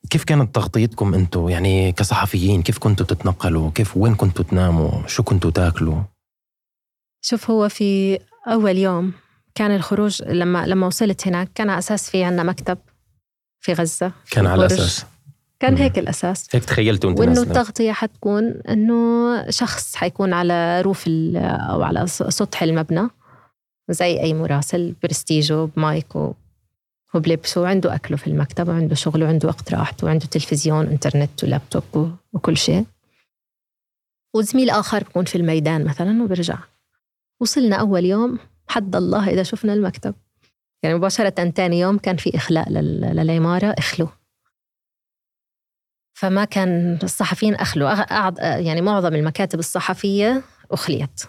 كيف كانت تغطيتكم أنتم يعني كصحفيين كيف كنتوا تتنقلوا؟ كيف وين كنتوا تناموا؟ شو كنتوا تاكلوا؟ شوف هو في أول يوم كان الخروج لما لما وصلت هناك كان على أساس في عندنا مكتب في غزة كان على أساس. كان هيك الأساس. هيك تخيلتوا انت وإنه التغطية حتكون إنه شخص حيكون على روف أو على سطح المبنى زي أي مراسل برستيجه بمايك وبلبسه وعنده أكله في المكتب وعنده شغله وعنده وقت راحته وعنده تلفزيون إنترنت ولابتوب وكل شيء. وزميل آخر بكون في الميدان مثلا وبرجع. وصلنا أول يوم حد الله إذا شفنا المكتب. يعني مباشرة تاني يوم كان في إخلاء للعمارة إخلوا فما كان الصحفيين أخلوا يعني معظم المكاتب الصحفية أخليت.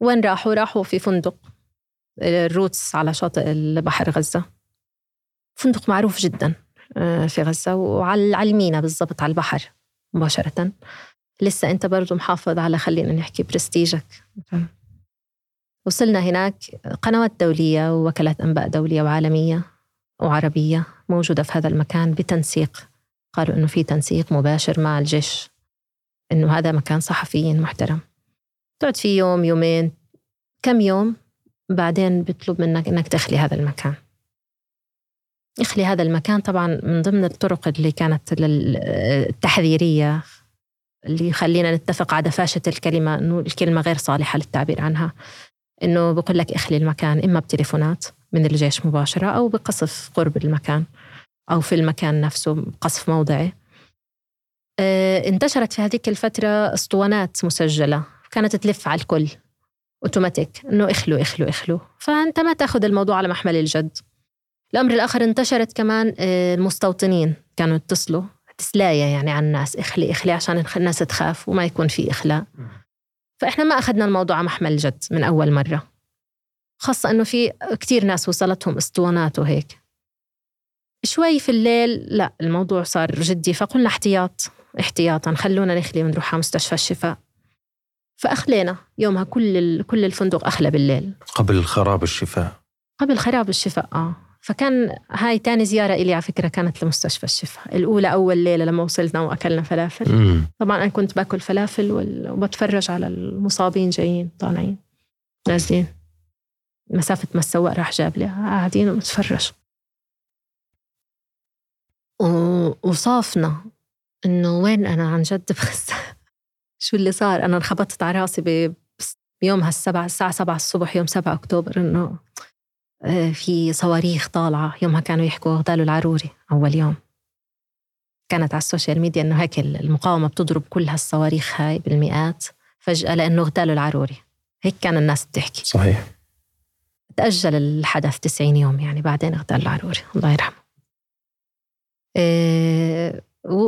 وين راحوا؟ راحوا في فندق الروتس على شاطئ البحر غزة. فندق معروف جدا آه، في غزة وعلى المينا بالضبط على البحر مباشرة. لسه أنت برضو محافظ على خلينا نحكي برستيجك. وصلنا هناك قنوات دولية ووكالات أنباء دولية وعالمية وعربية موجودة في هذا المكان بتنسيق قالوا إنه في تنسيق مباشر مع الجيش إنه هذا مكان صحفيين محترم. تقعد فيه يوم يومين كم يوم؟ بعدين بيطلب منك إنك تخلي هذا المكان. اخلي هذا المكان طبعا من ضمن الطرق اللي كانت التحذيرية اللي خلينا نتفق على دفاشة الكلمة إنه الكلمة غير صالحة للتعبير عنها. إنه بقول لك اخلي المكان إما بتليفونات من الجيش مباشرة أو بقصف قرب المكان. أو في المكان نفسه قصف موضعي. آه انتشرت في هذيك الفترة اسطوانات مسجلة كانت تلف على الكل. أوتوماتيك إنه اخلوا اخلوا اخلوا فأنت ما تأخذ الموضوع على محمل الجد. الأمر الآخر انتشرت كمان المستوطنين آه، كانوا يتصلوا تسلاية يعني على الناس إخلي إخلي عشان الناس تخاف وما يكون في إخلاء. فإحنا ما أخذنا الموضوع على محمل الجد من أول مرة. خاصة إنه في كتير ناس وصلتهم اسطوانات وهيك. شوي في الليل لا الموضوع صار جدي فقلنا احتياط احتياطا خلونا نخلي ونروح على مستشفى الشفاء. فأخلينا يومها كل كل الفندق أخلى بالليل. قبل خراب الشفاء. قبل خراب الشفاء آه. فكان هاي تاني زيارة إلي على فكرة كانت لمستشفى الشفاء. الأولى أول ليلة لما وصلنا وأكلنا فلافل. مم. طبعا أنا كنت باكل فلافل وبتفرج على المصابين جايين طالعين نازلين. مسافة ما السواق راح جاب لي قاعدين ونتفرج وصافنا إنه وين أنا عن جد *laughs* بس شو اللي صار؟ أنا انخبطت على راسي بيومها السبعة الساعة سبعة الصبح يوم سبعة أكتوبر إنه آه، في صواريخ طالعة. يومها كانوا يحكوا اغتالوا العروري أول يوم. كانت على ال social media إنه هيك المقاومة بتضرب كل هالصواريخ هاي بالمئات فجأة لأنه اغتالوا العروري. هيك كان الناس بتحكي. صحيح. تأجل الحدث 90 يوم يعني بعدين اغتال العروري الله يرحمه.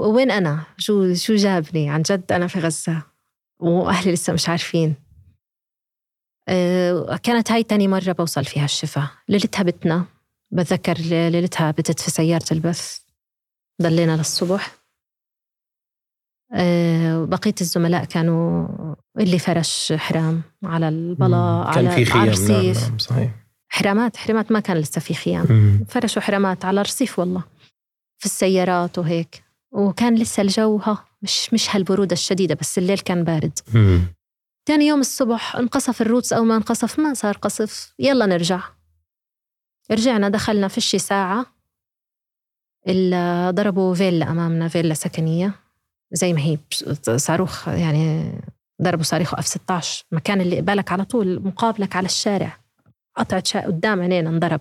وين أنا؟ شو شو جابني؟ عن جد أنا في غزة وأهلي لسه مش عارفين. آه، كانت هاي تاني مرة بوصل فيها الشفاء ليلتها بتنا بتذكر ليلتها بتت في سيارة البث. ضلينا للصبح. آه، بقية الزملاء كانوا اللي فرش حرام على البلاء كان على في خيام نعم, نعم صحيح. حرامات حرامات ما كان لسه في خيام. فرشوا حرامات على رصيف والله. في السيارات وهيك. وكان لسه الجو ها مش مش هالبرودة الشديدة بس الليل كان بارد. ثاني يوم الصبح انقصف ال Roots أو ما انقصف ما صار قصف. يلا نرجع. رجعنا دخلنا في شي ساعة. إلا ضربوا فيلا أمامنا فيلا سكنية. زي ما هي صاروخ يعني ضربوا صاروخ أف 16 المكان اللي قبالك على طول مقابلك على الشارع. قطعت شا... قدام عينينا انضرب.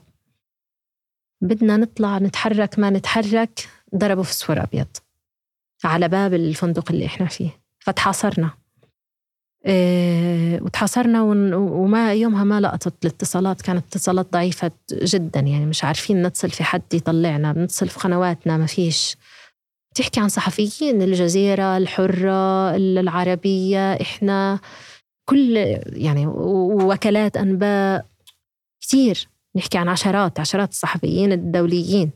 بدنا نطلع نتحرك ما نتحرك ضربوا فسفور أبيض. على باب الفندق اللي إحنا فيه. فتحاصرنا. إيه وتحاصرنا وما يومها ما لقطت الاتصالات كانت اتصالات ضعيفة جدا يعني مش عارفين نتصل في حد يطلعنا بنتصل في قنواتنا ما فيش. تحكي عن صحفيين الجزيرة الحرة العربية إحنا كل يعني وكالات أنباء كثير نحكي عن عشرات عشرات الصحفيين الدوليين.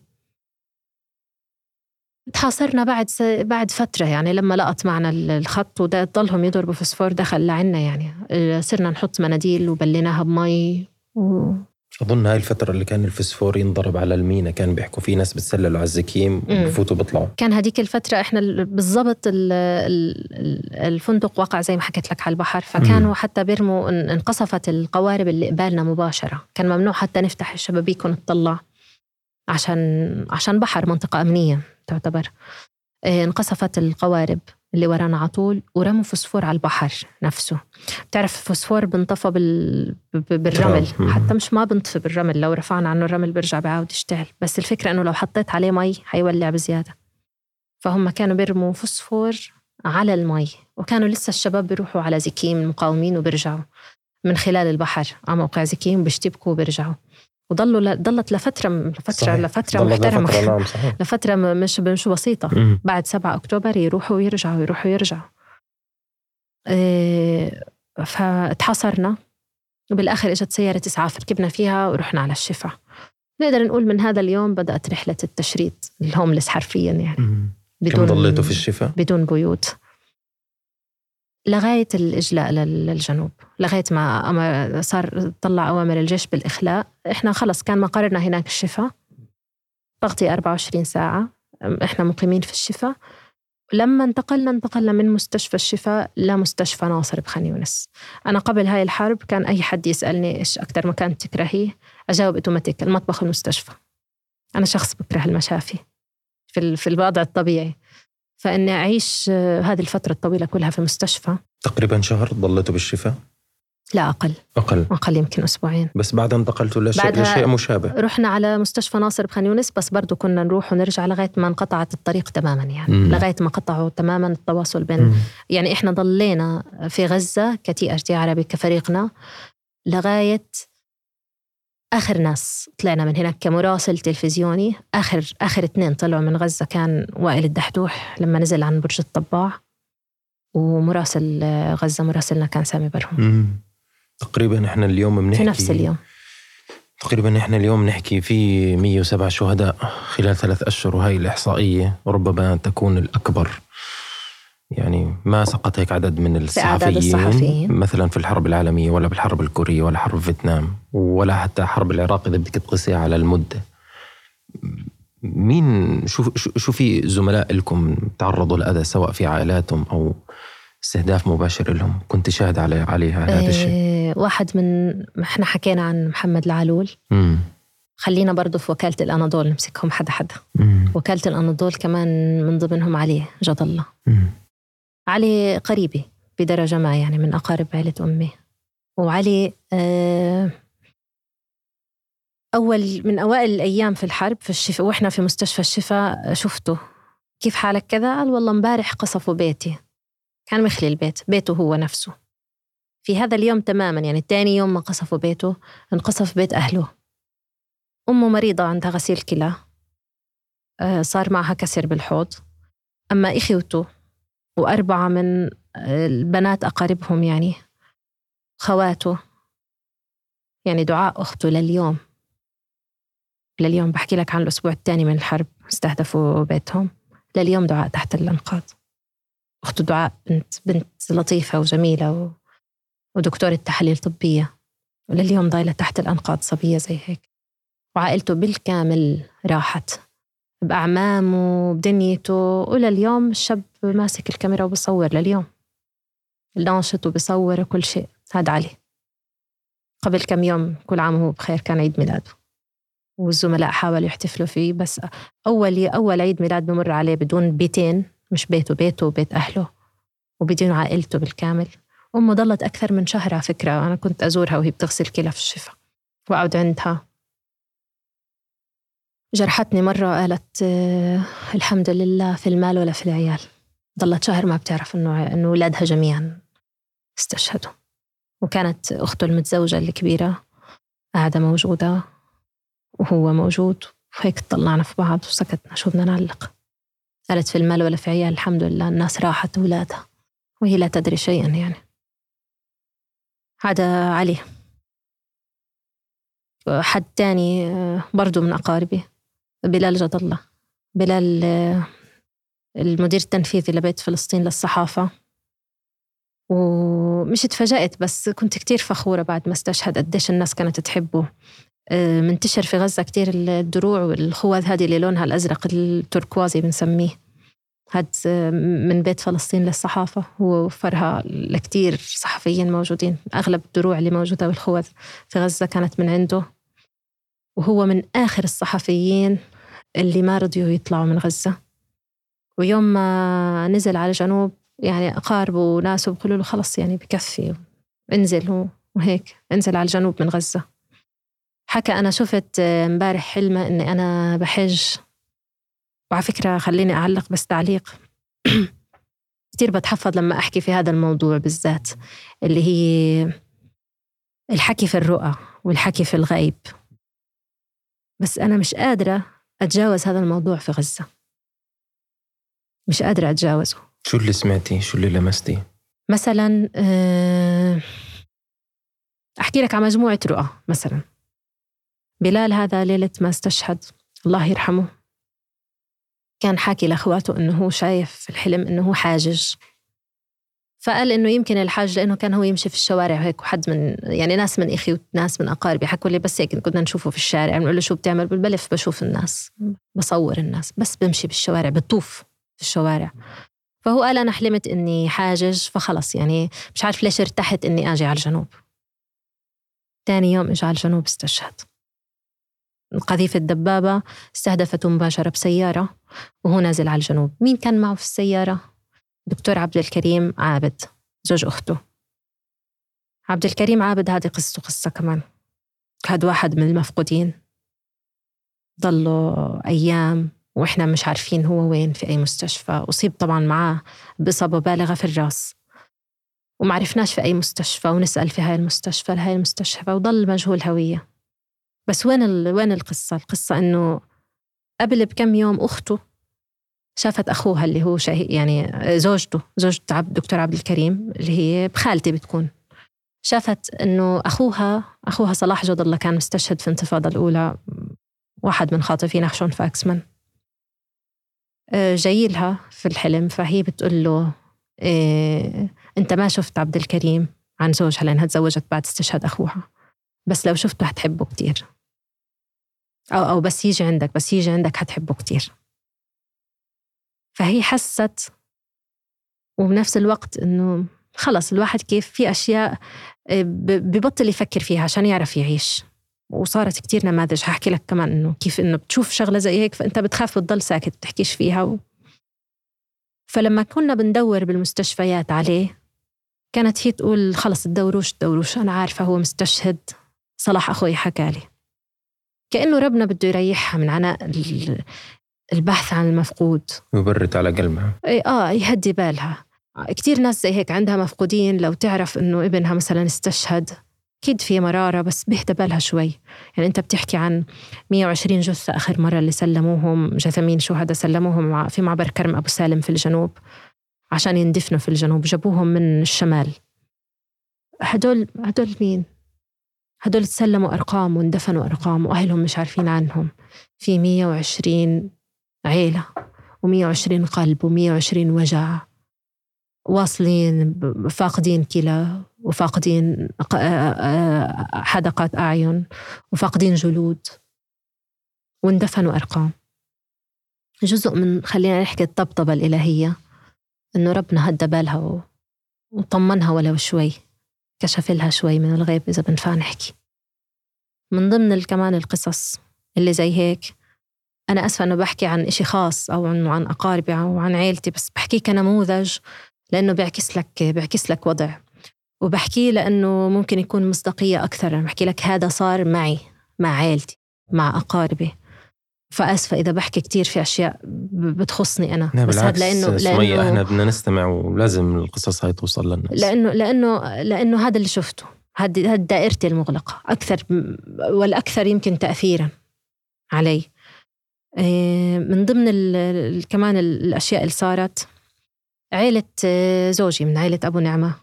تحاصرنا بعد س... بعد فترة يعني لما لقط معنا الخط وضلهم يضربوا فوسفور دخل لعنا يعني. صرنا نحط مناديل وبليناها بمي و... أظن هاي الفترة اللي كان الفسفور ينضرب على المينا كان بيحكوا في ناس بتسللوا على الزكيم وبفوتوا بيطلعوا. كان هذيك الفترة إحنا بالضبط الفندق وقع زي ما حكيت لك على البحر فكانوا مم. حتى بيرموا انقصفت القوارب اللي قبالنا مباشرة. كان ممنوع حتى نفتح الشبابيك ونطلع عشان عشان بحر منطقة أمنية تعتبر. إيه، انقصفت القوارب. اللي ورانا على طول ورموا فوسفور على البحر نفسه. بتعرف الفوسفور بنطفى بال... بالرمل. حتى مش ما بنطفي بالرمل لو رفعنا عنه الرمل بيرجع بعاود يشتغل بس الفكرة إنه لو حطيت عليه مي حيولع بزيادة. فهم كانوا بيرموا فوسفور على المي وكانوا لسه الشباب بيروحوا على زكيم مقاومين وبيرجعوا من خلال البحر. على موقع زكيم بيشتبكوا وبيرجعوا. وضلوا ضلت لفترة لفترة صحيح. لفترة محترمة لفترة, نعم *laughs* صحيح. لفترة مش مش بسيطة مم. بعد 7 أكتوبر يروحوا ويرجعوا يروحوا ويرجعوا إيه فتحاصرنا وبالآخر إجت سيارة إسعاف ركبنا فيها ورحنا على الشفا نقدر نقول من هذا اليوم بدأت رحلة التشريد الهوملس حرفيا يعني مم. بدون كم ضليتوا في الشفا؟ بدون بيوت لغاية الإجلاء للجنوب لغاية ما صار طلع أوامر الجيش بالإخلاء إحنا خلص كان مقرنا هناك الشفا تغطية 24 ساعة إحنا مقيمين في الشفا لما انتقلنا انتقلنا من مستشفى الشفاء لمستشفى ناصر بخان يونس. أنا قبل هاي الحرب كان أي حد يسألني إيش أكثر مكان تكرهيه؟ أجاوب أوتوماتيك المطبخ والمستشفى. أنا شخص بكره المشافي في في الوضع الطبيعي. فإني أعيش هذه الفترة الطويلة كلها في المستشفى تقريبا شهر ضليتوا بالشفاء؟ لا أقل. أقل. أقل يمكن أسبوعين. بس بعد انتقلتوا لشيء, لشيء مشابه. رحنا على مستشفى ناصر بخان يونس بس برضو كنا نروح ونرجع لغاية ما انقطعت الطريق تماما يعني. مم. لغاية ما قطعوا تماما التواصل بين مم. يعني إحنا ضلينا في غزة كتي أر تي عربي كفريقنا لغاية آخر ناس طلعنا من هناك كمراسل تلفزيوني. آخر آخر اثنين طلعوا من غزة كان وائل الدحدوح لما نزل عن برج الطباع. ومراسل غزة مراسلنا كان سامي برهم. تقريبا إحنا اليوم بنحكي في نفس اليوم. تقريبا إحنا اليوم نحكي في 107 شهداء خلال ثلاث أشهر وهي الإحصائية ربما تكون الأكبر. يعني ما سقط هيك عدد من الصحفيين, الصحفيين؟ مثلا في الحرب العالمية ولا بالحرب الكورية ولا حرب فيتنام ولا حتى حرب العراق إذا بدك تقيسيها على المدة. مين شو شو في زملاء لكم تعرضوا لأذى سواء في عائلاتهم أو استهداف مباشر لهم؟ كنت شاهد على عليها هذا الشيء. إيه واحد من إحنا حكينا عن محمد العلول. مم. خلينا برضه في وكالة الأناضول نمسكهم حدا حدا. مم. وكالة الأناضول كمان من ضمنهم علي جد الله. مم. علي قريبي بدرجة ما يعني من أقارب عائلة أمي. وعلي آه، أول من أوائل الأيام في الحرب في الشفاء وإحنا في مستشفى الشفاء شفته. كيف حالك كذا؟ قال والله امبارح قصفوا بيتي. كان مخلي البيت بيته هو نفسه. في هذا اليوم تماما يعني تاني يوم ما قصفوا بيته انقصف بيت أهله. أمه مريضة عندها غسيل كلى. آه، صار معها كسر بالحوض. أما إخوته وأربعة من البنات أقاربهم يعني. خواته يعني دعاء أخته لليوم. لليوم بحكي لك عن الأسبوع الثاني من الحرب استهدفوا بيتهم. لليوم دعاء تحت الأنقاض. أخته دعاء بنت بنت لطيفة وجميلة و... ودكتورة تحاليل طبية. ولليوم ضايلة تحت الأنقاض صبية زي هيك. وعائلته بالكامل راحت. بأعمامه بدنيته. ولليوم الشاب ماسك الكاميرا وبصور لليوم. ناشط وبصور وكل شيء. هذا علي. قبل كم يوم كل عام وهو بخير كان عيد ميلاده. والزملاء حاولوا يحتفلوا فيه بس أول أول عيد ميلاد بمر عليه بدون بيتين. مش بيته بيته وبيت أهله. وبدون عائلته بالكامل. أمه ضلت أكثر من شهر على فكرة. أنا كنت أزورها وهي بتغسل كلى في الشفا. وأقعد عندها. جرحتني مرة قالت آه، الحمد لله في المال ولا في العيال. ضلت شهر ما بتعرف إنه إنه أولادها جميعا استشهدوا. وكانت أخته المتزوجة الكبيرة قاعدة موجودة وهو موجود وهيك طلعنا في بعض وسكتنا شو بدنا نعلق. قالت في المال ولا في عيال الحمد لله الناس راحت أولادها وهي لا تدري شيئا يعني. هذا علي. حد تاني آه، برضو من أقاربي. بلال جد الله. بلال آه، المدير التنفيذي لبيت فلسطين للصحافة. ومش اتفاجأت بس كنت كتير فخورة بعد ما استشهد قديش الناس كانت تحبه. آه، منتشر في غزة كتير الدروع والخوذ هذه اللي لونها الأزرق التركوازي بنسميه. هاد من بيت فلسطين للصحافة ووفرها لكتير صحفيين موجودين. أغلب الدروع اللي موجودة بالخوذ في غزة كانت من عنده. وهو من آخر الصحفيين اللي ما رضيوا يطلعوا من غزة. ويوم ما نزل على الجنوب يعني أقاربه وناسه بيقولوا له خلص يعني بكفي انزل وهيك انزل على الجنوب من غزة. حكى أنا شفت امبارح حلمة إني أنا بحج. وعلى فكرة خليني أعلق بس تعليق. *clears throat* كثير بتحفظ لما أحكي في هذا الموضوع بالذات اللي هي الحكي في الرؤى والحكي في الغيب. بس أنا مش قادرة أتجاوز هذا الموضوع في غزة. مش قادرة أتجاوزه. شو اللي سمعتي؟ شو اللي لمستي؟ مثلا آه، أحكي لك عن مجموعة رؤى مثلا. بلال هذا ليلة ما استشهد الله يرحمه. كان حاكي لأخواته إنه هو شايف في الحلم إنه هو حاجج. فقال إنه يمكن الحاج لأنه كان هو يمشي في الشوارع هيك وحد من يعني ناس من إخي وناس من أقاربي حكوا لي بس هيك كنا نشوفه في الشارع بنقول له شو بتعمل؟ بلف بشوف الناس بصور الناس بس بمشي بالشوارع بطوف في الشوارع. فهو قال أنا حلمت إني حاجج فخلص يعني مش عارف ليش ارتحت إني آجي على الجنوب. تاني يوم اجى على الجنوب استشهد. قذيفة الدبابة استهدفته مباشرة بسيارة وهو نازل على الجنوب. مين كان معه في السيارة؟ دكتور عبد الكريم عابد زوج أخته. عبد الكريم عابد هذه قصته قصة كمان. هذا واحد من المفقودين. ضلوا أيام وإحنا مش عارفين هو وين في أي مستشفى. أصيب طبعا معاه بإصابة بالغة في الرأس. وما عرفناش في أي مستشفى ونسأل في هاي المستشفى لهاي المستشفى وضل مجهول هوية. بس وين ال... وين القصة؟ القصة إنه قبل بكم يوم أخته شافت أخوها اللي هو شهي يعني زوجته زوجة عبد دكتور عبد الكريم اللي هي بخالتي بتكون. شافت إنه أخوها أخوها صلاح جود الله كان مستشهد في الانتفاضة الأولى واحد من خاطفين أخشون فاكسمان آه، جاي لها في الحلم فهي بتقول له إيه أنت ما شفت عبد الكريم عن زوجها لأنها تزوجت بعد استشهاد أخوها بس لو شفته حتحبه كتير. أو أو بس يجي عندك بس يجي عندك حتحبه كتير. فهي حست. وبنفس الوقت إنه خلص الواحد كيف في أشياء آه، ببطل يفكر فيها عشان يعرف يعيش. وصارت كتير نماذج هحكي لك كمان إنه كيف إنه بتشوف شغلة زي هيك فأنت بتخاف بتضل ساكت بتحكيش فيها و... فلما كنا بندور بالمستشفيات عليه كانت هي تقول خلص تدوروش تدوروش أنا عارفة هو مستشهد. صلاح أخوي حكى لي. كأنه ربنا بده يريحها من عناء البحث عن المفقود. يبرد على قلبها. إي آه يهدي بالها. كتير ناس زي هيك عندها مفقودين لو تعرف إنه ابنها مثلا استشهد أكيد في مرارة بس بيهدى بالها شوي. يعني أنت بتحكي عن 120 جثة آخر مرة اللي سلموهم جثمين شهداء سلموهم في معبر كرم أبو سالم في الجنوب عشان يندفنوا في الجنوب جابوهم من الشمال. هدول هدول مين؟ هدول تسلموا أرقام واندفنوا أرقام وأهلهم مش عارفين عنهم. في 120 عيلة و120 قلب و120 وجع. واصلين فاقدين كلى وفاقدين حدقات أعين وفاقدين جلود. واندفنوا أرقام. جزء من خلينا نحكي الطبطبة الإلهية إنه ربنا هدى بالها وطمنها ولو شوي كشف لها شوي من الغيب إذا بنفع نحكي. من ضمن كمان القصص اللي زي هيك أنا أسفة إنه بحكي عن إشي خاص أو عن عن أقاربي أو عن عيلتي بس بحكيه كنموذج لأنه بيعكس لك بيعكس لك وضع. وبحكيه لأنه ممكن يكون مصداقية أكثر أنا بحكي لك هذا صار معي مع عيلتي مع أقاربي. فأسفة إذا بحكي كتير في أشياء بتخصني أنا. بس هذا لأنه لأنه إحنا بدنا نستمع ولازم القصص هاي توصل للناس. لأنه لأنه لأنه هذا اللي شفته. هذه دائرتي المغلقة. أكثر والأكثر يمكن تاثيرا علي. من ضمن كمان الأشياء اللي صارت عيلة زوجي من عيلة أبو نعمة.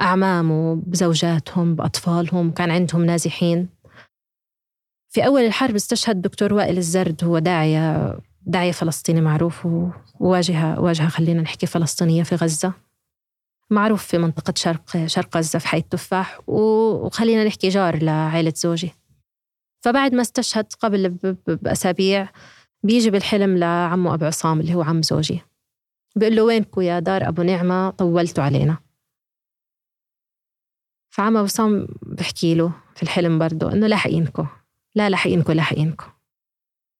أعمامه بزوجاتهم بأطفالهم كان عندهم نازحين. في أول الحرب استشهد دكتور وائل الزرد هو داعية داعية فلسطيني معروف وواجهة واجهة خلينا نحكي فلسطينية في غزة. معروف في منطقة شرق شرق غزة في حي التفاح وخلينا نحكي جار لعائلة زوجي. فبعد ما استشهد قبل بأسابيع بيجي بالحلم لعمه أبو عصام اللي هو عم زوجي. بيقول له وينكو يا دار أبو نعمة؟ طولتوا علينا. فعم أبو عصام بحكي له في الحلم برضه إنه لاحقينكو لا لاحقينكم لاحقينكم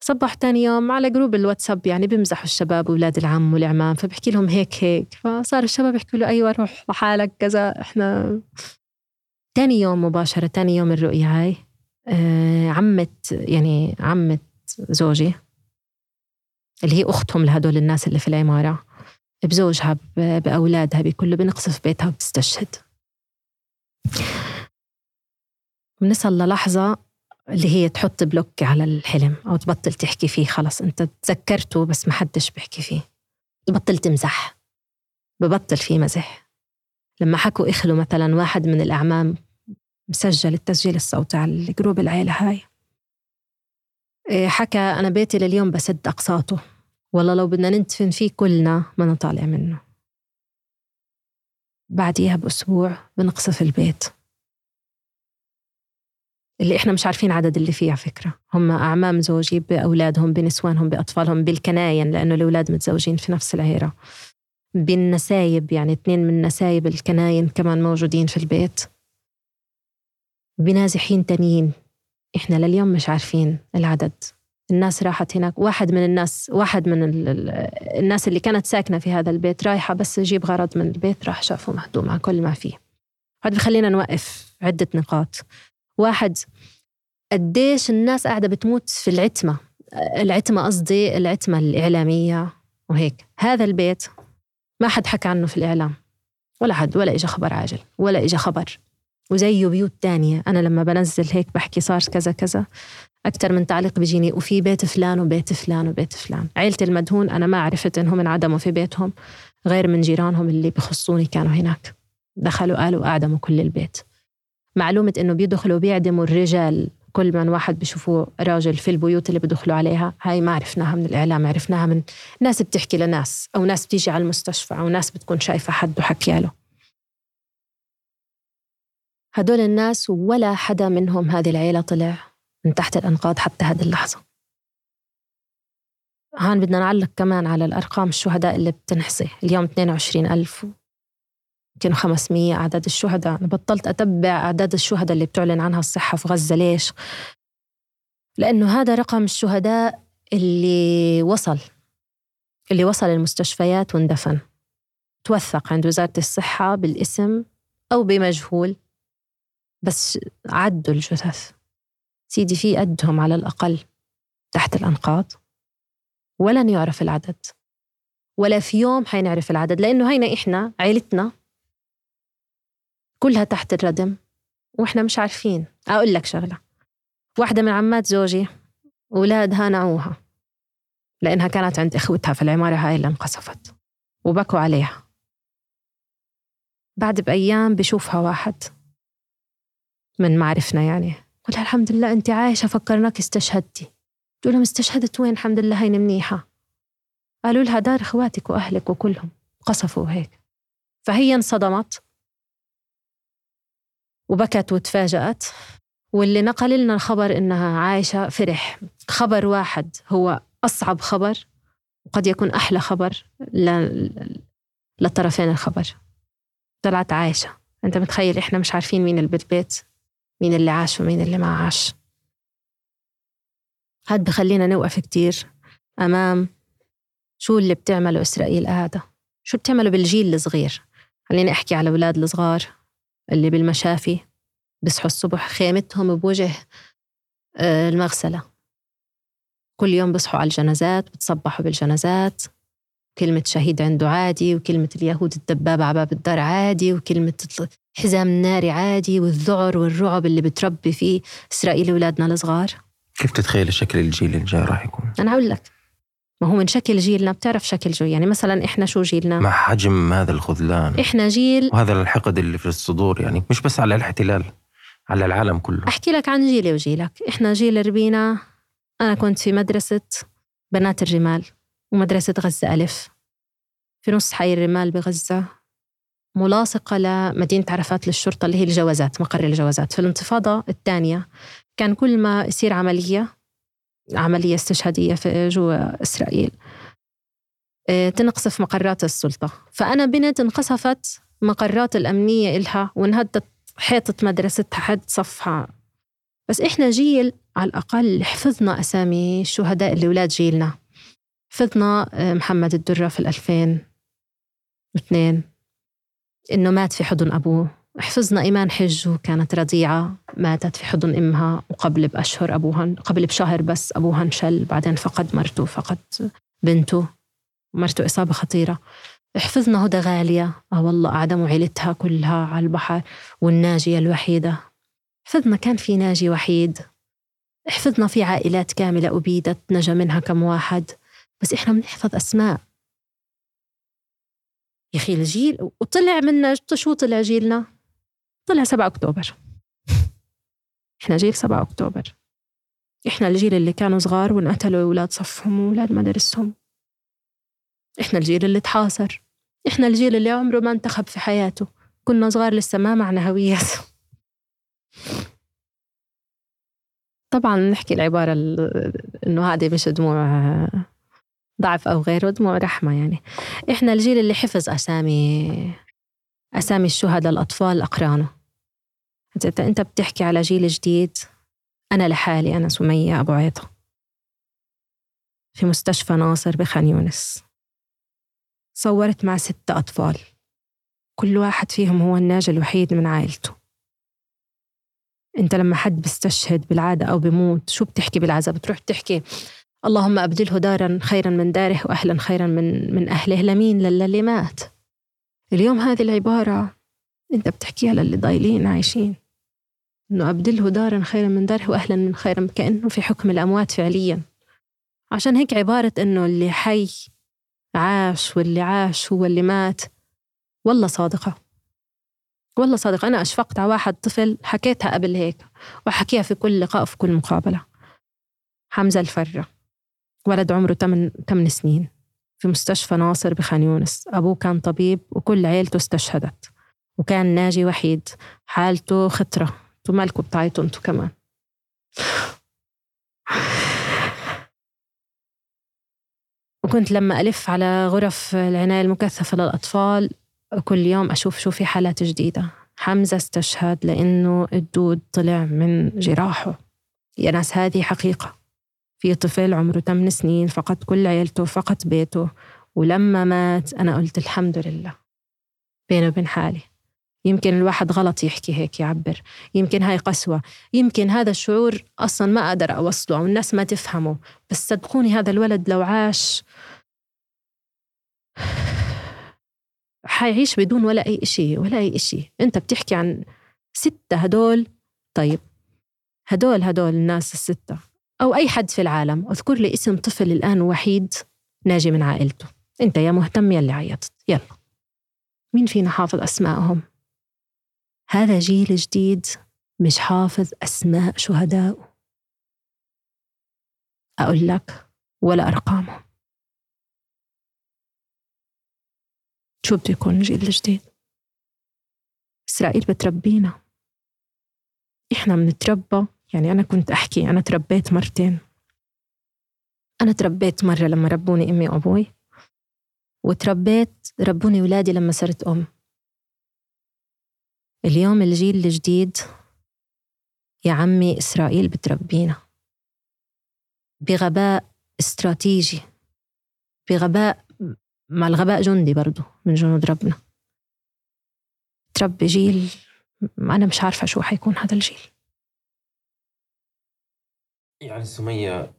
صبح تاني يوم على جروب الواتساب يعني بيمزحوا الشباب وولاد العم والعمام فبحكي لهم هيك هيك. فصار الشباب يحكوا له أيوة روح لحالك كذا إحنا تاني يوم مباشرة تاني يوم الرؤية هاي آه عمة يعني عمة زوجي اللي هي أختهم لهدول الناس اللي في العمارة. بزوجها بأولادها بكله بنقصف بيتها وبتستشهد. بنصل للحظة اللي هي تحط بلوك على الحلم أو تبطل تحكي فيه خلص أنت تذكرته بس ما حدش بيحكي فيه. تبطل تمزح. ببطل فيه مزح. لما حكوا إخلوا مثلا واحد من الأعمام مسجل التسجيل الصوتي على ال group العيلة هاي. حكى أنا بيتي لليوم بسد أقساطه والله لو بدنا ندفن فيه كلنا ما نطالع منه. بعديها بأسبوع بنقصف البيت. اللي إحنا مش عارفين عدد اللي فيه على فكرة. هم أعمام زوجي بأولادهم بنسوانهم بأطفالهم بالكناين لأنه الأولاد متزوجين في نفس العيلة بالنسايب يعني اثنين من نسايب الكناين كمان موجودين في البيت. بنازحين تانيين. إحنا لليوم مش عارفين العدد. الناس راحت هناك. واحد من الناس واحد من الناس اللي كانت ساكنة في هذا البيت رايحة بس يجيب غرض من البيت راح شافه مهدوم مع كل ما فيه. هذا بخلينا نوقف عدة نقاط. واحد قديش الناس قاعدة بتموت في العتمة؟ العتمة قصدي العتمة الإعلامية وهيك. هذا البيت ما حد حكى عنه في الإعلام. ولا حد ولا إجا خبر عاجل ولا إجا خبر. وزيه بيوت تانية. أنا لما بنزل هيك بحكي صار كذا كذا. أكثر من تعليق بيجيني وفي بيت فلان وبيت فلان وبيت فلان. عيلة المدهون أنا ما عرفت إنهم انعدموا في بيتهم غير من جيرانهم اللي بخصوني كانوا هناك. دخلوا قالوا أعدموا كل البيت. معلومة إنه بيدخلوا بيعدموا الرجال كل من واحد بيشوفوه راجل في البيوت اللي بدخلوا عليها هاي ما عرفناها من الإعلام عرفناها من ناس بتحكي لناس أو ناس بتيجي على المستشفى أو ناس بتكون شايفة حد وحكي له هدول الناس ولا حدا منهم هذه العيلة طلع من تحت الأنقاض حتى هذه اللحظة. هان بدنا نعلق كمان على الأرقام الشهداء اللي بتنحصي. اليوم 22 ألف كانوا 500 أعداد الشهداء. أنا بطلت أتبع أعداد الشهداء اللي بتعلن عنها الصحة في غزة. ليش؟ لأنه هذا رقم الشهداء اللي وصل اللي وصل المستشفيات واندفن. توثق عند وزارة الصحة بالاسم أو بمجهول بس عدوا الجثث. سيدي في قدهم على الأقل تحت الأنقاض. ولن يعرف العدد. ولا في يوم حينعرف العدد لأنه هينا إحنا عيلتنا كلها تحت الردم وإحنا مش عارفين. أقول لك شغلة. واحدة من عمات زوجي اولادها نعوها لأنها كانت عند إخوتها في العمارة هاي اللي انقصفت وبكوا عليها. بعد بأيام بشوفها واحد. من معرفنا يعني. قلت الحمد لله انت عايشة فكرناك استشهدتي تقول لهم استشهدت وين؟ الحمد لله هيني منيحة. قالوا لها دار إخواتك وأهلك وكلهم. قصفوا هيك. فهي انصدمت. وبكت وتفاجأت. واللي نقل لنا الخبر إنها عايشة فرح. خبر واحد هو أصعب خبر وقد يكون أحلى خبر للطرفين الخبر. طلعت عايشة. أنت متخيل إحنا مش عارفين مين اللي بالبيت؟ مين اللي عاش ومين اللي ما عاش. هاد بخلينا نوقف كتير. أمام شو اللي بتعمله إسرائيل هذا؟ شو بتعمله بالجيل الصغير؟ خليني أحكي على أولاد الصغار اللي بالمشافي بيصحوا الصبح خيمتهم بوجه آه، المغسلة. كل يوم بيصحوا على الجنازات بتصبحوا بالجنازات. كلمة شهيد عنده عادي وكلمة اليهود الدبابة على باب الدار عادي وكلمة حزام الناري عادي والذعر والرعب اللي بتربي فيه إسرائيل أولادنا الصغار؟ كيف تتخيل شكل الجيل الجاي راح يكون؟ أنا أقول لك. ما هو من شكل جيلنا بتعرف شكل جو يعني مثلا إحنا شو جيلنا؟ مع حجم هذا الخذلان. إحنا جيل وهذا الحقد اللي في الصدور يعني مش بس على الاحتلال على العالم كله. أحكي لك عن جيلي وجيلك. إحنا جيل ربينا. أنا كنت في مدرسة بنات الرمال ومدرسة غزة ألف. في نص حي الرمال بغزة. ملاصقة لمدينة عرفات للشرطة اللي هي الجوازات مقر الجوازات. في الانتفاضة الثانية كان كل ما يصير عملية عملية استشهادية في جوا إسرائيل آه، تنقصف مقرات السلطة. فأنا بنت انقصفت مقرات الأمنية إلها وانهدت حيطة مدرستها حد صفها. بس إحنا جيل على الأقل حفظنا أسامي الشهداء اللي ولاد جيلنا. حفظنا آه، محمد الدرة في الألفين واثنين. إنه مات في حضن أبوه. حفظنا إيمان حج وكانت رضيعة. ماتت في حضن أمها وقبل بأشهر أبوها قبل بشهر بس أبوها انشل بعدين فقد مرته فقد بنته مرته إصابة خطيرة. حفظنا هدى غالية. آه والله أعدموا عيلتها كلها على البحر والناجية الوحيدة. حفظنا كان في ناجي وحيد. حفظنا في عائلات كاملة أبيدت نجا منها كم واحد. بس إحنا بنحفظ أسماء. يا أخي الجيل وطلع منا شو طلع جيلنا؟ طلع 7 أكتوبر. *laughs* إحنا جيل 7 أكتوبر. إحنا الجيل اللي كانوا صغار وانقتلوا أولاد صفهم وأولاد مدارسهم إحنا الجيل اللي تحاصر. إحنا الجيل اللي عمره ما انتخب في حياته. كنا صغار لسه ما معنا هويات *laughs* طبعا نحكي العبارة إنه هذه مش دموع. ضعف أو غيره دموع رحمة يعني. إحنا الجيل اللي حفظ أسامي أسامي الشهداء الأطفال أقرانه. أنت أنت بتحكي على جيل جديد. أنا لحالي أنا سمية أبو عيطة. في مستشفى ناصر بخان يونس. صورت مع ستة أطفال. كل واحد فيهم هو الناجي الوحيد من عائلته. أنت لما حد بيستشهد بالعادة أو بموت شو بتحكي بالعزاء؟ بتروح بتحكي اللهم أبدله دارا خيرا من داره وأهلا خيرا من من أهله. لمين؟ للي مات. اليوم هذه العبارة أنت بتحكيها للي ضايلين عايشين. إنه أبدله دارا خيرا من داره وأهلا من خيرا كأنه في حكم الأموات فعليا. عشان هيك عبارة إنه اللي حي عاش واللي عاش هو اللي مات. والله صادقة. والله صادقة. أنا أشفقت على واحد طفل حكيتها قبل هيك وحكيها في كل لقاء وفي كل مقابلة. حمزة الفرة. ولد عمره 8 8 سنين. في مستشفى ناصر بخان يونس. أبوه كان طبيب وكل عيلته استشهدت. وكان ناجي وحيد. حالته خطرة. أنتوا مالكم بتعيطوا أنتوا كمان. وكنت لما ألف على غرف العناية المكثفة للأطفال كل يوم أشوف شو في حالات جديدة. حمزة استشهد لأنه الدود طلع من جراحه. يا ناس هذه حقيقة. في طفل عمره 8 سنين فقد كل عيلته فقد بيته. ولما مات أنا قلت الحمد لله. بيني وبين حالي. يمكن الواحد غلط يحكي هيك يعبر. يمكن هاي قسوة. يمكن هذا الشعور أصلا ما أقدر أوصله أو الناس ما تفهمه. بس صدقوني هذا الولد لو عاش حيعيش بدون ولا أي إشي ولا أي إشي. أنت بتحكي عن ستة هدول؟ طيب. هدول هدول الناس الستة. أو أي حد في العالم. أذكر لي اسم طفل الآن وحيد ناجي من عائلته. أنت يا مهتم يا اللي عيطت يلا. مين فينا حافظ أسمائهم هذا جيل جديد مش حافظ أسماء شهدائه أقول لك ولا أرقامهم. شو بده يكون الجيل الجديد إسرائيل بتربينا. إحنا بنتربى يعني أنا كنت أحكي أنا تربيت مرتين. أنا تربيت مرة لما ربوني أمي وأبوي وتربيت ربوني ولادي لما صرت أم. اليوم الجيل الجديد يا عمي إسرائيل بتربينا. بغباء استراتيجي بغباء مع الغباء جندي برضو من جنود ربنا. تربي جيل أنا مش عارفة شو حيكون هذا الجيل. يعني سمية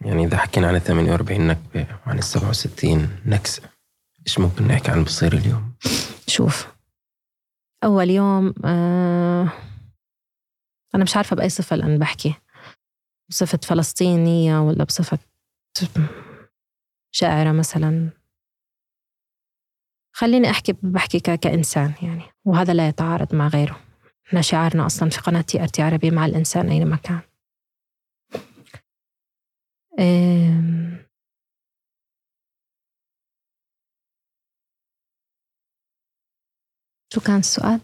يعني إذا حكينا عن 48 نكبة وعن ال 67 نكسة إيش ممكن نحكي عن بصير اليوم؟ شوف أول يوم آه أنا مش عارفة بأي صفة الآن بحكي. بصفة فلسطينية ولا بصفة شاعرة مثلا. خليني أحكي بحكي كإنسان يعني وهذا لا يتعارض مع غيره. إحنا شعارنا أصلا في قناة تي أرتي عربي مع الإنسان أينما كان. شو كان السؤال؟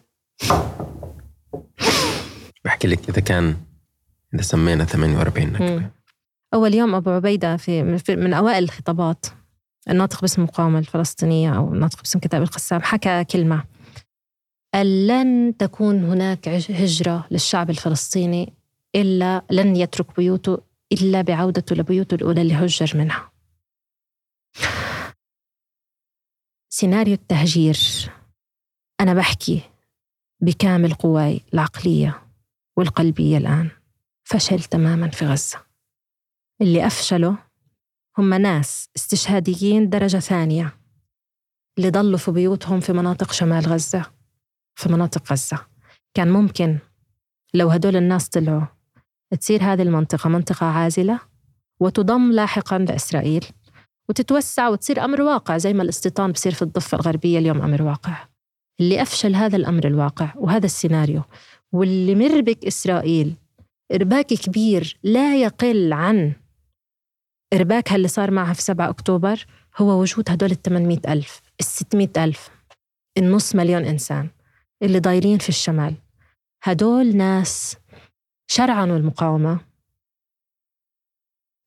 بحكي لك إذا كان إذا سمينا 48 نكبة أول يوم أبو عبيدة في من أوائل الخطابات الناطق باسم المقاومة الفلسطينية أو الناطق باسم كتاب القسام حكى كلمة. قال لن تكون هناك هجرة للشعب الفلسطيني إلا لن يترك بيوته إلا بعودته لبيوته الأولى اللي هجر منها. سيناريو التهجير. أنا بحكي بكامل قواي العقلية والقلبية الآن. فشل تماما في غزة. اللي أفشلوا هم ناس استشهاديين درجة ثانية اللي ضلوا في بيوتهم في مناطق شمال غزة. في مناطق غزة. كان ممكن لو هدول الناس طلعوا تصير هذه المنطقة منطقة عازلة وتضم لاحقا لإسرائيل وتتوسع وتصير أمر واقع زي ما الاستيطان بصير في الضفة الغربية اليوم أمر واقع. اللي أفشل هذا الأمر الواقع وهذا السيناريو واللي مربك إسرائيل إرباك كبير لا يقل عن إرباكها اللي صار معها في 7 أكتوبر هو وجود هدول ال 800 ألف ال 600 ألف النص مليون إنسان اللي ضايرين في الشمال. هدول ناس شرعنوا المقاومة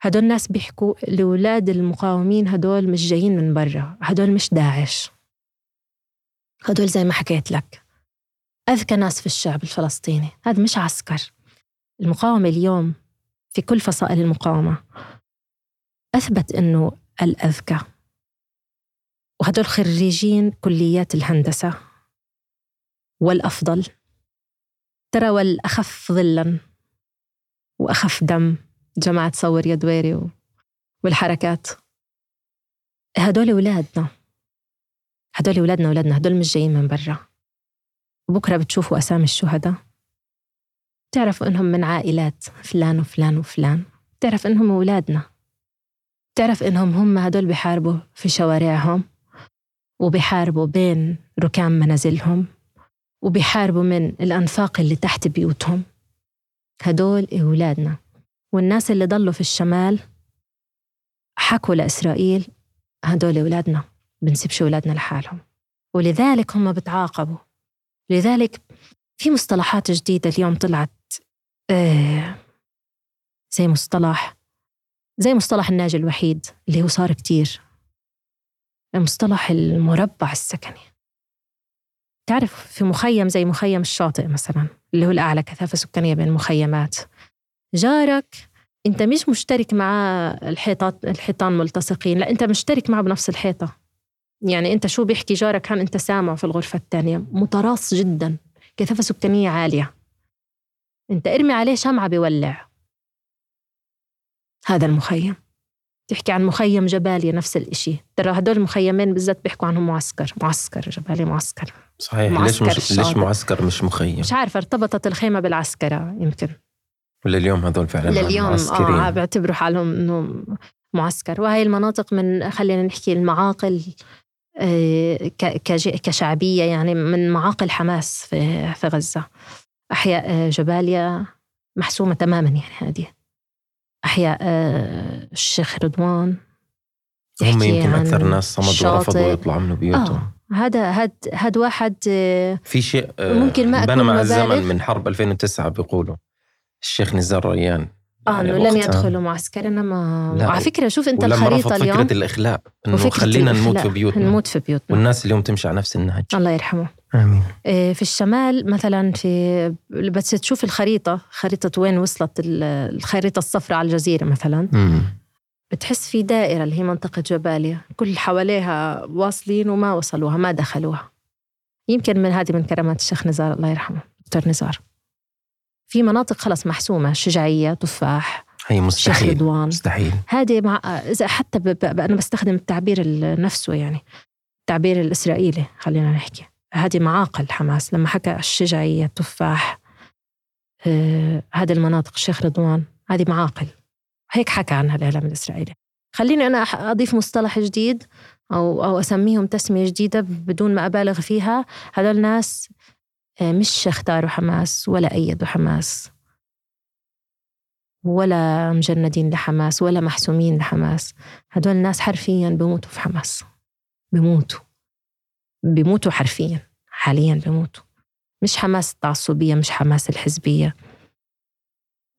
هدول ناس بيحكوا لأولاد المقاومين هدول مش جايين من برا هدول مش داعش. هدول زي ما حكيت لك. أذكى ناس في الشعب الفلسطيني. هذا مش عسكر. المقاومة اليوم في كل فصائل المقاومة. أثبت أنه الأذكى. وهدول خريجين كليات الهندسة. والأفضل. ترى والأخف ظلا. وأخف دم جماعة صور يا دويري والحركات. هدول أولادنا. هدول أولادنا أولادنا. هدول مش جايين من برا. وبكرة بتشوفوا أسامي الشهداء. بتعرفوا إنهم من عائلات فلان وفلان وفلان. بتعرف إنهم أولادنا. بتعرف إنهم هم هدول بحاربوا في شوارعهم وبحاربوا بين ركام منازلهم وبيحاربوا من الأنفاق اللي تحت بيوتهم. هدول أولادنا. والناس اللي ضلوا في الشمال حكوا لإسرائيل هدول أولادنا بنسيبش أولادنا لحالهم. ولذلك هم بتعاقبوا. لذلك في مصطلحات جديدة اليوم طلعت آه زي مصطلح زي مصطلح الناجي الوحيد اللي هو صار كتير. مصطلح المربع السكني. تعرف في مخيم زي مخيم الشاطئ مثلا اللي هو الأعلى كثافة سكانية بين المخيمات. جارك أنت مش مشترك مع الحيطات الحيطان ملتصقين لا أنت مشترك معه بنفس الحيطة. يعني أنت شو بيحكي جارك؟ كان أنت سامع في الغرفة الثانية. متراص جدا كثافة سكانية عالية. أنت ارمي عليه شمعة بيولع. هذا المخيم. تحكي عن مخيم جباليا نفس الإشي. ترى هدول المخيمين بالذات بيحكوا عنهم معسكر. معسكر جباليا معسكر. صحيح. معسكر ليش مش ليش معسكر مش مخيم؟ مش عارفة ارتبطت الخيمة بالعسكرة يمكن. ولليوم هدول فعلا لليوم معسكرين. آه بيعتبروا حالهم إنه معسكر. وهي المناطق من خلينا نحكي المعاقل آه، كشعبية يعني من معاقل حماس في في غزة. أحياء آه، جباليا محسومة تماما يعني هذه. أحياء آه، الشيخ رضوان هم يمكن أكثر ناس صمدوا ورفضوا يطلعوا من بيوتهم. آه. هذا هاد هاد واحد في شيء ممكن ما بنى مع الزمن من حرب 2009 بيقولوا. الشيخ نزار ريان. آه إنه لن يدخلوا معسكر إنما لا. على فكرة شوف أنت الخريطة اليوم فكرة الإخلاء إنه خلينا نموت في بيوتنا. نموت في بيوتنا. والناس اليوم تمشي على نفس النهج. الله يرحمه. آمين. إيه في الشمال مثلا في بس تشوف الخريطة خريطة وين وصلت الخريطة الصفراء على الجزيرة مثلا. مم. بتحس في دائرة اللي هي منطقة جباليا. كل حواليها واصلين وما وصلوها ما دخلوها. يمكن من هذه من كرامات الشيخ نزار الله يرحمه دكتور نزار. في مناطق خلص محسومة شجاعيه تفاح هي مستحيل شيخ رضوان. مستحيل. هذه مع إذا حتى ب... ب... أنا بستخدم التعبير نفسه يعني التعبير الإسرائيلي خلينا نحكي. هذه معاقل حماس لما حكى الشجاعيه التفاح آه... هذه المناطق الشيخ رضوان هذه معاقل. هيك حكى عنها الإعلام الإسرائيلي. خليني أنا أضيف مصطلح جديد أو أو أسميهم تسمية جديدة بدون ما أبالغ فيها. هذول ناس آه، مش اختاروا حماس ولا ايدوا حماس ولا مجندين لحماس ولا محسومين لحماس. هدول الناس حرفيا بموتوا في حماس. بموتوا. بموتوا حرفيا حاليا بموتوا. مش حماس التعصبية مش حماس الحزبية.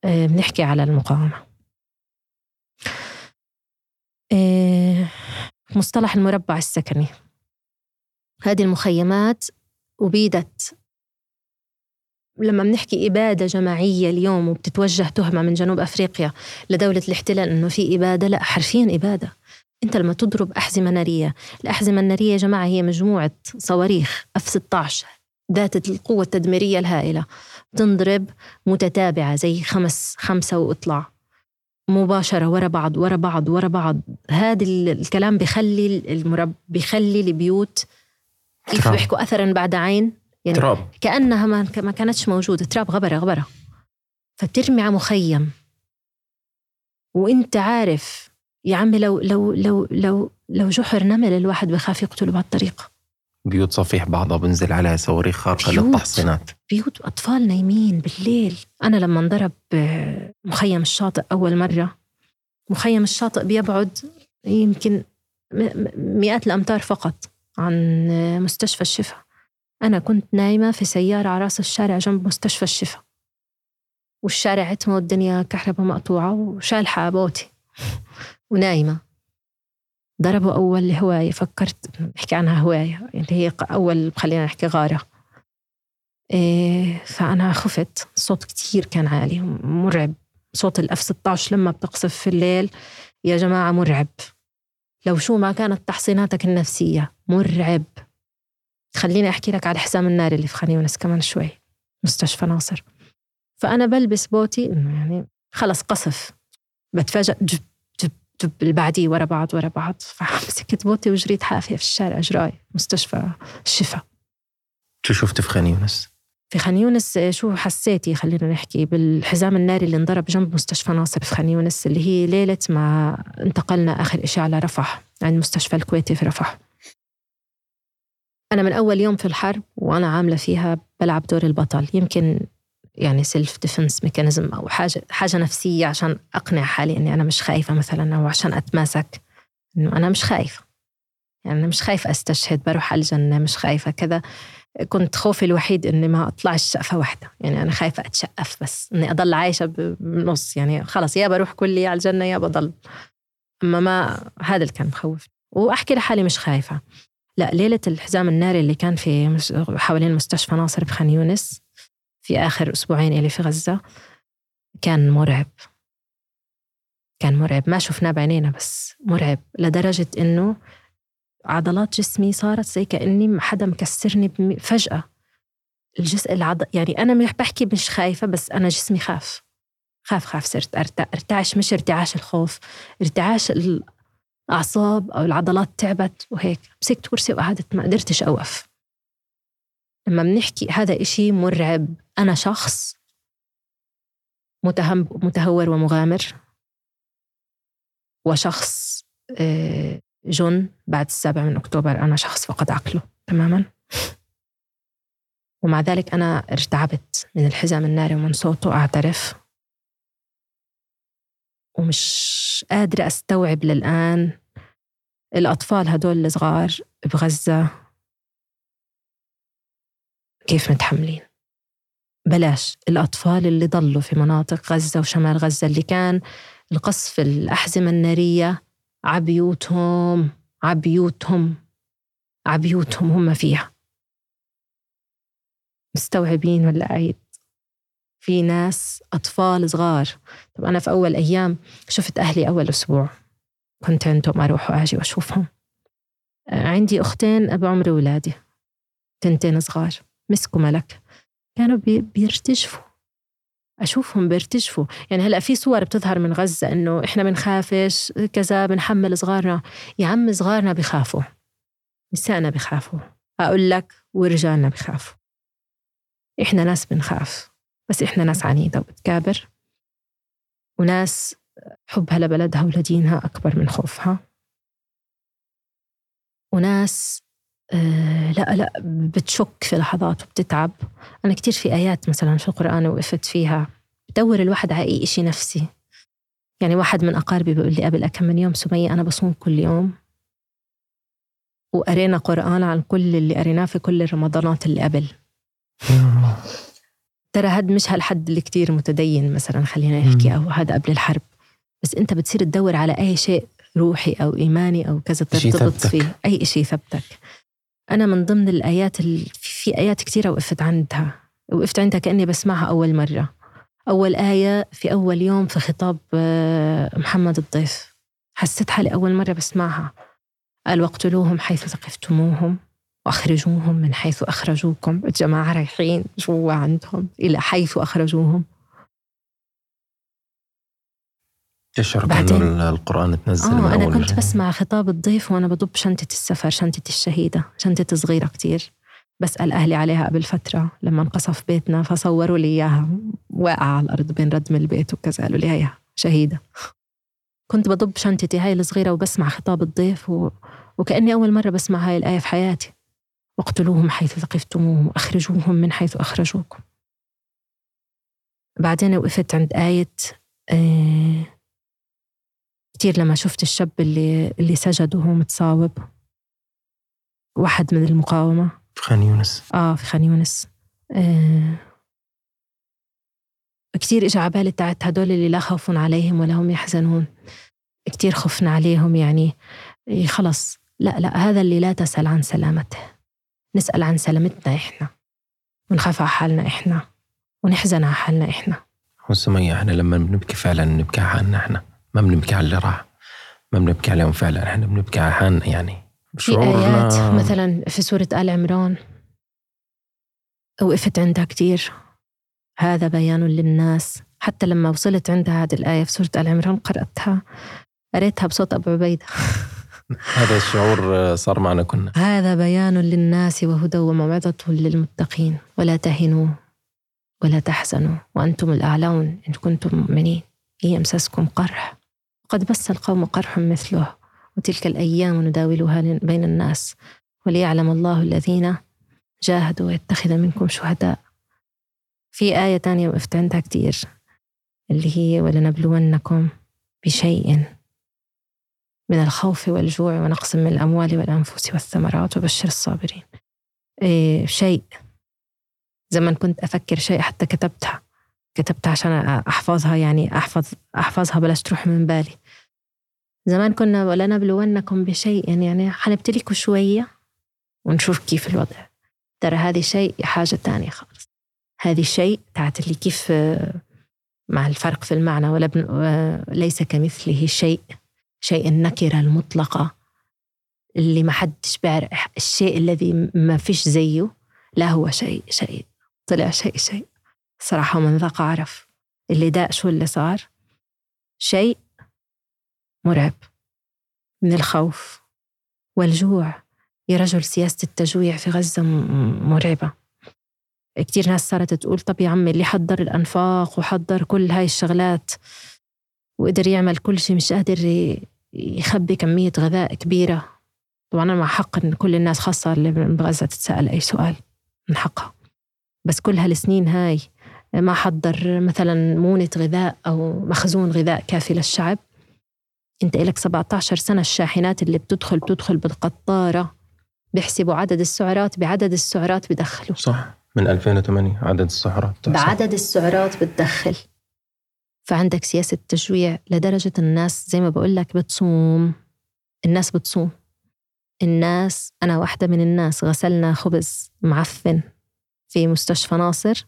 آه، بنحكي على المقاومة. آه، مصطلح المربع السكني. هذه المخيمات أبيدت. لما بنحكي إبادة جماعية اليوم وبتتوجه تهمة من جنوب أفريقيا لدولة الاحتلال إنه في إبادة لا حرفيا إبادة. أنت لما تضرب أحزمة نارية الأحزمة النارية يا جماعة هي مجموعة صواريخ اف 16 ذات القوة التدميرية الهائلة. تنضرب متتابعة زي خمس خمسة واطلع مباشرة ورا بعض ورا بعض ورا بعض. هذا الكلام بخلي المرب بخلي البيوت كيف بيحكوا أثرا بعد عين. يعني تراب. كأنها ما ما كانتش موجودة. تراب غبرة غبرة. فترمي على مخيم. وإنت عارف يا عمي لو لو لو لو لو جحر نمل الواحد بخاف يقتله بهالطريقة بيوت صفيح بعضها بنزل عليها صواريخ خارقة للتحصينات. بيوت أطفال نايمين بالليل. أنا لما انضرب مخيم الشاطئ أول مرة مخيم الشاطئ بيبعد يمكن مئات الأمتار فقط عن مستشفى الشفا أنا كنت نايمة في سيارة على رأس الشارع جنب مستشفى الشفا والشارع عتمة والدنيا كهرباء مقطوعة وشالحة بوتي. ونايمة. ضربوا أول هواية فكرت نحكي عنها هواية اللي هي أول خلينا نحكي غارة. إيه فأنا خفت الصوت كتير كان عالي مرعب. صوت الأف 16 لما بتقصف في الليل يا جماعة مرعب. لو شو ما كانت تحصيناتك النفسية مرعب. خليني أحكي لك على حزام النار اللي في خان يونس كمان شوي مستشفى ناصر. فأنا بلبس بوتي إنه يعني خلص قصف. بتفاجأ جب جب جب اللي بعديه ورا بعض ورا بعض. فمسكت بوتي وجريت حافية في الشارع جراي مستشفى الشفا شو شفت في خان يونس؟ في خان يونس شو حسيتي؟ خلينا نحكي بالحزام الناري اللي انضرب جنب مستشفى ناصر في خان يونس اللي هي ليلة ما انتقلنا آخر إشي على رفح عند المستشفى الكويتي في رفح. أنا من أول يوم في الحرب وأنا عاملة فيها بلعب دور البطل. يمكن يعني self defense mechanism أو حاجة حاجة نفسية عشان أقنع حالي إني أنا مش خايفة مثلا أو عشان أتماسك. إنه أنا مش خايفة. يعني أنا مش خايفة أستشهد بروح على الجنة مش خايفة كذا. كنت خوفي الوحيد إني ما أطلعش شقفة واحدة. يعني أنا خايفة أتشقف بس إني أضل عايشة بالنص. يعني خلص يا بروح كلي على الجنة يا بضل. أما ما هذا اللي كان مخوف وأحكي لحالي مش خايفة. لا ليلة الحزام الناري اللي كان في حوالين مستشفى ناصر بخان يونس في آخر أسبوعين إلي في غزة. كان مرعب. كان مرعب. ما شفناه بعينينا بس مرعب. لدرجة إنه عضلات جسمي صارت زي كأني حدا مكسرني فجأة. الجزء العض... يعني أنا مش بحكي مش خايفة بس أنا جسمي خاف. خاف خاف. صرت ارتعش. مش ارتعاش الخوف. ارتعاش أعصاب أو العضلات تعبت وهيك. مسكت كرسي وقعدت ما قدرتش أوقف. لما بنحكي هذا إشي مرعب. أنا شخص متهم متهور ومغامر. وشخص آه، جن. بعد السابع من أكتوبر أنا شخص فقد عقله تماما. ومع ذلك أنا ارتعبت من الحزام الناري ومن صوته أعترف. ومش قادرة أستوعب للآن الأطفال هدول الصغار بغزة. كيف متحملين؟ بلاش الأطفال اللي ضلوا في مناطق غزة وشمال غزة اللي كان القصف الأحزمة النارية عبيوتهم عبيوتهم عبيوتهم هم فيها. مستوعبين ولا عيد في ناس أطفال صغار. طب أنا في أول أيام شفت أهلي أول أسبوع. كنت عندهم أروح وأجي وأشوفهم. عندي أختين بعمر ولادي تنتين صغار. مسكوا ملك. كانوا بيرتجفوا. أشوفهم بيرتجفوا. يعني هلأ في صور بتظهر من غزة إنه إحنا بنخافش كذا بنحمل صغارنا. يا عم صغارنا بخافوا. نسائنا بخافوا. أقول لك ورجالنا بخافوا. إحنا ناس بنخاف. بس إحنا ناس عنيدة وبتكابر. وناس حبها لبلدها ولدينها أكبر من خوفها. وناس آه لا لا بتشك في لحظات وبتتعب. أنا كتير في آيات مثلا في القرآن وقفت فيها. بدور الواحد على أي إشي نفسي. يعني واحد من أقاربي بيقول لي قبل كم من يوم سمية أنا بصوم كل يوم. وقرينا قرآن عن كل اللي قريناه في كل الرمضانات اللي قبل. *laughs* ترى هاد مش هالحد اللي كتير متدين مثلا خلينا نحكي أو هذا قبل الحرب. بس أنت بتصير تدور على أي شيء روحي أو إيماني أو كذا ترتبط فيه. أي شيء يثبتك. أنا من ضمن الآيات اللي في آيات كثيرة وقفت عندها وقفت عندها كأني بسمعها أول مرة. أول آية في أول يوم في خطاب آه، محمد الضيف. حسيت حالي أول مرة بسمعها. قال واقتلوهم حيث ثقفتموهم وأخرجوهم من حيث أخرجوكم. الجماعة رايحين جوا عندهم إلى حيث أخرجوهم. تشعر إنه القرآن تنزل آه أنا كنت بسمع خطاب الضيف وأنا بضب شنطة السفر شنطة الشهيدة شنطة صغيرة كتير. بسأل أهلي عليها قبل فترة لما انقصف بيتنا فصوروا لي إياها. واقعة على الأرض بين ردم البيت وكذا قالوا لي هيها شهيدة. كنت بضب شنطتي هاي الصغيرة وبسمع خطاب الضيف و... وكأني أول مرة بسمع هاي الآية في حياتي. واقتلوهم حيث ثقفتموهم وأخرجوهم من حيث أخرجوكم. بعدين وقفت عند آية آه كتير لما شفت الشاب اللي اللي سجد وهو متصاوب. واحد من المقاومة. في خان يونس. آه في خان يونس. آه كتير إجا عبالي تاعت هدول اللي لا خوف عليهم ولا هم يحزنون. كتير خفنا عليهم يعني إيه، خلص لا لا هذا اللي لا تسأل عن سلامته. نسأل عن سلامتنا إحنا. ونخاف على حالنا إحنا. ونحزن على حالنا إحنا. وسمية إحنا لما بنبكي فعلا نبكي على حالنا إحنا. ما بنبكي على اللي راح ما بنبكي عليهم فعلا. إحنا بنبكي على حالنا يعني. في آيات مثلا في سورة آل عمران؟ وقفت عندها كتير. هذا بيان للناس. حتى لما وصلت عندها هذه الآية في سورة آل عمران قرأتها قريتها بصوت أبو عبيدة. *laughs* هذا الشعور صار معنا كنا. هذا بيان للناس وهدى وموعظة للمتقين. ولا تهنوا ولا تحزنوا وأنتم الأعلون إن كنتم مؤمنين. إن يمسسكم قرح. قد بس القوم قرح مثله وتلك الأيام نداولها بين الناس وليعلم الله الذين جاهدوا ويتخذ منكم شهداء. في آية تانية وقفت عندها كتير اللي هي ولنبلونكم بشيء من الخوف والجوع ونقص من الأموال والأنفس والثمرات وبشر الصابرين. إيه شيء. زمان كنت أفكر شيء حتى كتبتها كتبتها عشان أحفظها يعني أحفظ أحفظها بلاش تروح من بالي. زمان كنا ولنبلونكم بشيء يعني حنبتليكوا شوية ونشوف كيف الوضع. ترى هذه شيء حاجة تانية خالص. هذه شيء تاعت اللي كيف مع الفرق في المعنى. ولا ليس كمثله شيء شيء النكرة المطلقة اللي ما حدش بيعرف. الشيء الذي ما فيش زيه لا هو شيء شيء طلع شيء شيء. صراحة ومن ذاق عرف. اللي داق شو اللي صار. شيء مرعب من الخوف والجوع. يا رجل سياسة التجويع في غزة مرعبة. كتير ناس صارت تقول طب يا عمي اللي حضر الأنفاق وحضر كل هاي الشغلات وقدر يعمل كل شيء مش قادر يخبي كمية غذاء كبيرة. طبعا أنا مع حق إن كل الناس خاصة اللي بغزة تتسأل أي سؤال من حقها. بس كل هالسنين هاي ما حضر مثلا مونة غذاء أو مخزون غذاء كافي للشعب. أنت إلك 17 سنة الشاحنات اللي بتدخل بتدخل بالقطارة بيحسبوا عدد السعرات بعدد السعرات بدخلوا. صح. من 2008 عدد السعرات. بعدد السعرات بتدخل. فعندك سياسة تجويع لدرجة الناس زي ما بقول لك بتصوم. الناس بتصوم. الناس أنا واحدة من الناس غسلنا خبز معفن في مستشفى ناصر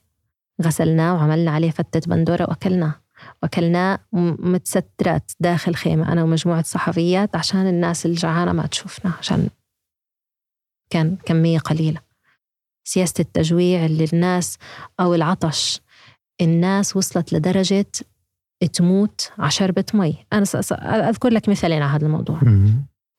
غسلناه وعملنا عليه فتة بندورة وأكلناه. وأكلناه متسترات داخل خيمة أنا ومجموعة صحفيات عشان الناس الجعانة ما تشوفنا عشان كان كمية قليلة. سياسة التجويع اللي الناس أو العطش الناس وصلت لدرجة تموت على شربة مي. أنا أذكر لك مثالين على هذا الموضوع.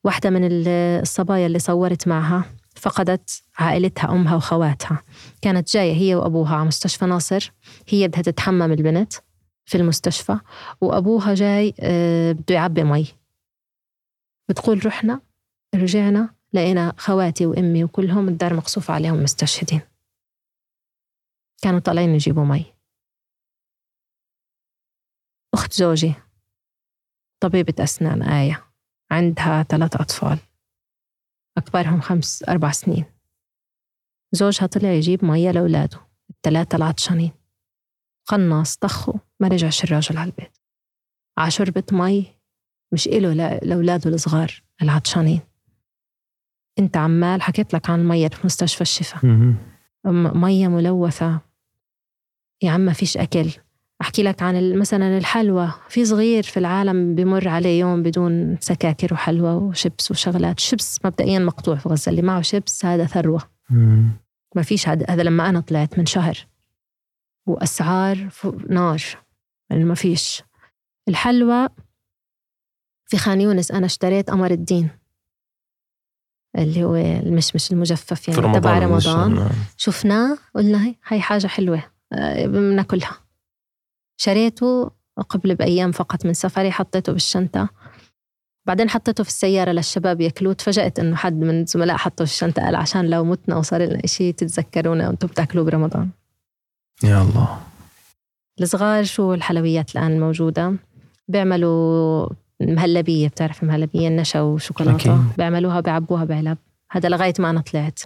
واحدة من الصبايا اللي صورت معها فقدت عائلتها أمها وخواتها. كانت جاية هي وأبوها على مستشفى ناصر هي بدها تتحمم البنت. في المستشفى وأبوها جاي آه، بده يعبي مي. بتقول رحنا رجعنا لقينا خواتي وأمي وكلهم الدار مقصوف عليهم مستشهدين. كانوا طالعين يجيبوا مي. أخت زوجي طبيبة أسنان آية عندها ثلاث أطفال. أكبرهم خمس أربع سنين. زوجها طلع يجيب مية لأولاده الثلاثة العطشانين قنص طخه ما رجعش الراجل على البيت. عشربة مي مش إله لأولاده الصغار العطشانين. أنت عمال حكيت لك عن مية في مستشفى الشفا مية ملوثة. يا عم ما فيش أكل. أحكي لك عن مثلا الحلوى. في صغير في العالم بمر عليه يوم بدون سكاكر وحلوى وشبس وشغلات. شبس مبدئيا مقطوع في غزة اللي معه شبس هذا ثروة. ما فيش هذا لما أنا طلعت من شهر. وأسعار نار. يعني ما فيش. الحلوى في خان يونس أنا اشتريت قمر الدين. اللي هو المشمش المجفف يعني رمضان تبع رمضان. شفناه قلنا هي هي حاجة حلوة. آه، بناكلها. شريته قبل بأيام فقط من سفري حطيته بالشنطة. بعدين حطيته في السيارة للشباب ياكلوه. تفاجأت إنه حد من الزملاء حطه في الشنطة قال عشان لو متنا وصار لنا إشي تتذكرونا وأنتم بتاكلوه برمضان. يا الله. الصغار شو الحلويات الآن الموجودة؟ بيعملوا مهلبية بتعرف المهلبية؟ النشا وشوكولاتة. بيعملوها بيعبوها بعلب هذا لغاية ما أنا طلعت.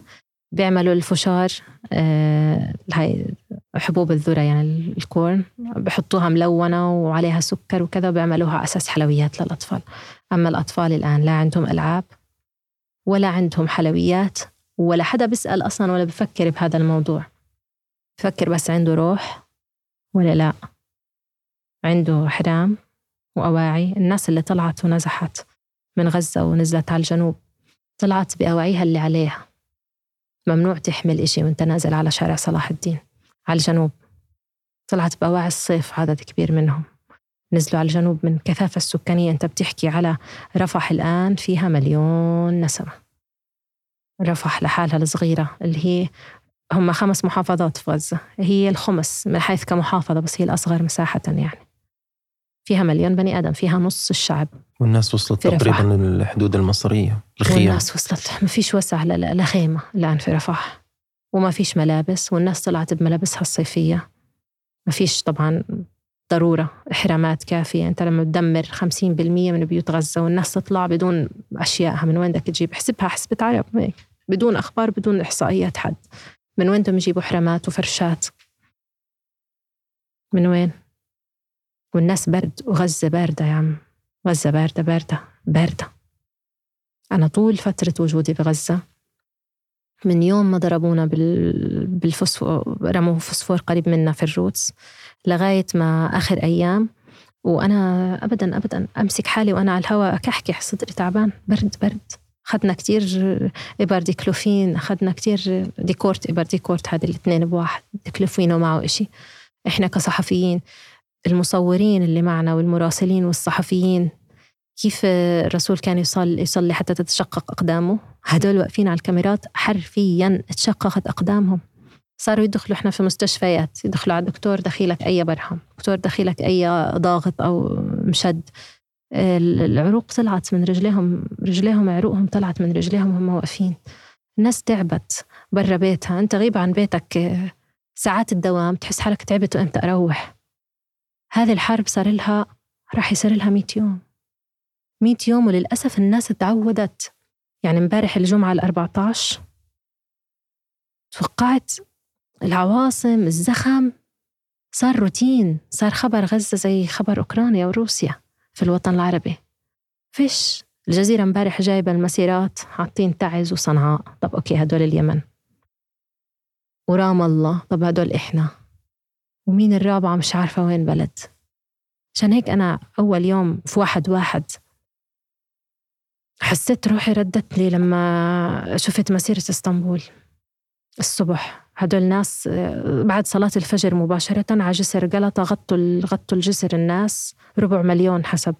بيعملوا الفشار آه هاي حبوب الذرة يعني الكورن. بحطوها ملونة وعليها سكر وكذا وبيعملوها أساس حلويات للأطفال. أما الأطفال الآن لا عندهم ألعاب ولا عندهم حلويات ولا حدا بيسأل أصلا ولا بفكر بهذا الموضوع. بفكر بس عنده روح ولا لا. عنده حرام وأواعي. الناس اللي طلعت ونزحت من غزة ونزلت على الجنوب طلعت بأواعيها اللي عليها. ممنوع تحمل إشي وأنت نازل على شارع صلاح الدين. على الجنوب. طلعت بأواعي الصيف عدد كبير منهم. نزلوا على الجنوب من كثافة السكانية. أنت بتحكي على رفح الآن فيها مليون نسمة. رفح لحالها الصغيرة اللي هي هم خمس محافظات في غزة. هي الخمس من حيث كمحافظة بس هي الأصغر مساحة يعني. فيها مليون بني آدم فيها نص الشعب. والناس وصلت تقريبا للحدود المصرية الخيام. والناس وصلت. ما فيش وسع لخيمة الآن في رفح وما فيش ملابس والناس طلعت بملابسها الصيفية. ما فيش طبعا ضرورة إحرامات كافية. أنت لما تدمر 50% من بيوت غزة والناس تطلع بدون أشيائها من وين بدك تجيب؟ حسبها حسبة عرب بدون أخبار بدون إحصائيات حد. من وين بدهم يجيبوا حرامات وفرشات؟ من وين؟ والناس برد وغزة باردة يا عم. غزة باردة باردة باردة. أنا طول فترة وجودي بغزة. من يوم ما ضربونا بالفوسفور رموا فوسفور قريب منا في ال Roots لغاية ما آخر أيام. وأنا أبدا أبدا أمسك حالي وأنا على الهواء أكحكح صدري تعبان. برد برد. أخذنا كتير إبر ديكلوفين أخذنا كتير ديكورت إبر ديكورت هذه الاثنين بواحد ديكلوفين ومعه إشي. إحنا كصحفيين المصورين اللي معنا والمراسلين والصحفيين كيف الرسول كان يصلي يصلي حتى تتشقق أقدامه؟ هدول واقفين على الكاميرات حرفيا تشققت أقدامهم. صاروا يدخلوا إحنا في مستشفيات يدخلوا على الدكتور دخيلك أي برهم دكتور دخيلك أي ضاغط أو مشد. العروق طلعت من رجليهم رجليهم عروقهم طلعت من رجليهم هم واقفين. الناس تعبت برا بيتها. انت غيب عن بيتك ساعات الدوام تحس حالك تعبت وامتى أروح. هذه الحرب صار لها راح يصير لها 100 يوم. 100 يوم وللأسف الناس تعودت. يعني امبارح الجمعة ال 14 توقعت العواصم الزخم صار روتين صار خبر غزة زي خبر أوكرانيا وروسيا. في الوطن العربي. فيش. الجزيرة امبارح جايبة المسيرات حاطين تعز وصنعاء. طب أوكي هدول اليمن. ورام الله. طب هدول إحنا. ومين الرابعة؟ مش عارفة وين بلد. عشان هيك أنا أول يوم في واحد واحد حسيت روحي ردت لي لما شفت مسيرة إسطنبول. الصبح. هدول الناس بعد صلاة الفجر مباشرة على جسر قلطة غطوا غطوا الجسر الناس ربع مليون حسب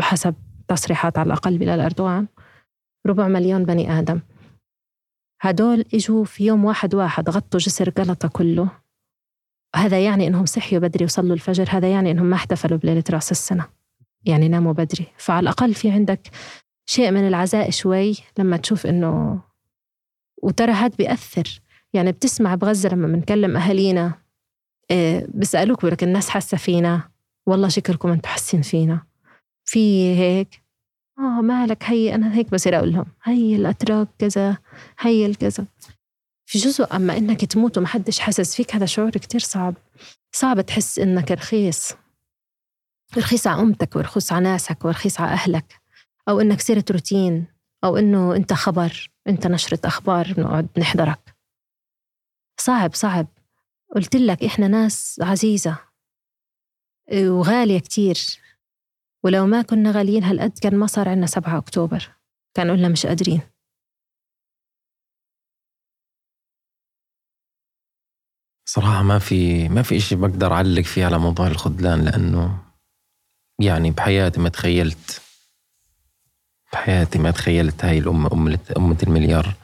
حسب تصريحات على الأقل بلال أردوغان ربع مليون بني آدم. هدول إجوا في يوم واحد واحد غطوا جسر قلطة كله. هذا يعني إنهم صحيوا بدري وصلوا الفجر هذا يعني إنهم ما احتفلوا بليلة رأس السنة. يعني ناموا بدري. فعلى الأقل في عندك شيء من العزاء شوي لما تشوف إنه وترى هذا بيأثر. يعني بتسمع بغزة لما بنكلم أهالينا إيه بيسألوك بيقول لك الناس حاسة فينا. والله شكركم أنتم حاسين فينا. في هيك آه مالك هي أنا هيك بصير أقول لهم هي الأتراك كذا هي الكذا. في جزء أما إنك تموت وما حدش حاسس فيك هذا شعور كتير صعب. صعب تحس إنك رخيص. رخيص على أمتك ورخيص على ناسك ورخيص على أهلك. أو إنك صرت روتين أو إنه أنت خبر أنت نشرة أخبار بنقعد نحضرك. صعب صعب. قلت لك إحنا ناس عزيزة وغالية كتير. ولو ما كنا غاليين هالقد كان ما صار عنا 7 أكتوبر. كان قلنا مش قادرين. صراحة ما في ما في إشي بقدر أعلق فيه على موضوع الخذلان لأنه يعني بحياتي ما تخيلت بحياتي ما تخيلت هاي الأمة أمة أمة المليار.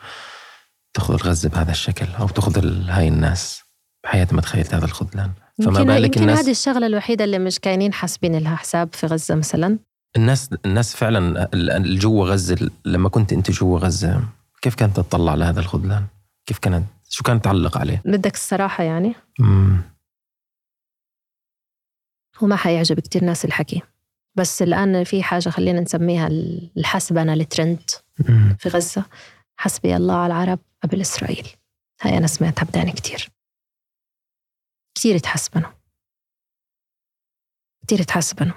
تأخذ غزة بهذا الشكل أو تأخذ هاي الناس؟ بحياتي ما تخيلت هذا الخذلان. فما بالك يمكن الناس هذه الشغلة الوحيدة اللي مش كاينين حاسبين لها حساب في غزة مثلا؟ الناس الناس فعلا جوا غزة لما كنت أنت جوا غزة كيف كانت تطلع لهذا الخذلان؟ كيف كانت شو كانت تعلق عليه؟ بدك الصراحة يعني؟ امم وما حيعجب كتير ناس الحكي. بس الآن في حاجة خلينا نسميها الحسبنة الترند في غزة. حسبي الله على العرب قبل إسرائيل. هاي أنا سمعتها بداني كتير. كتير يتحسبنوا كتير يتحسبنوا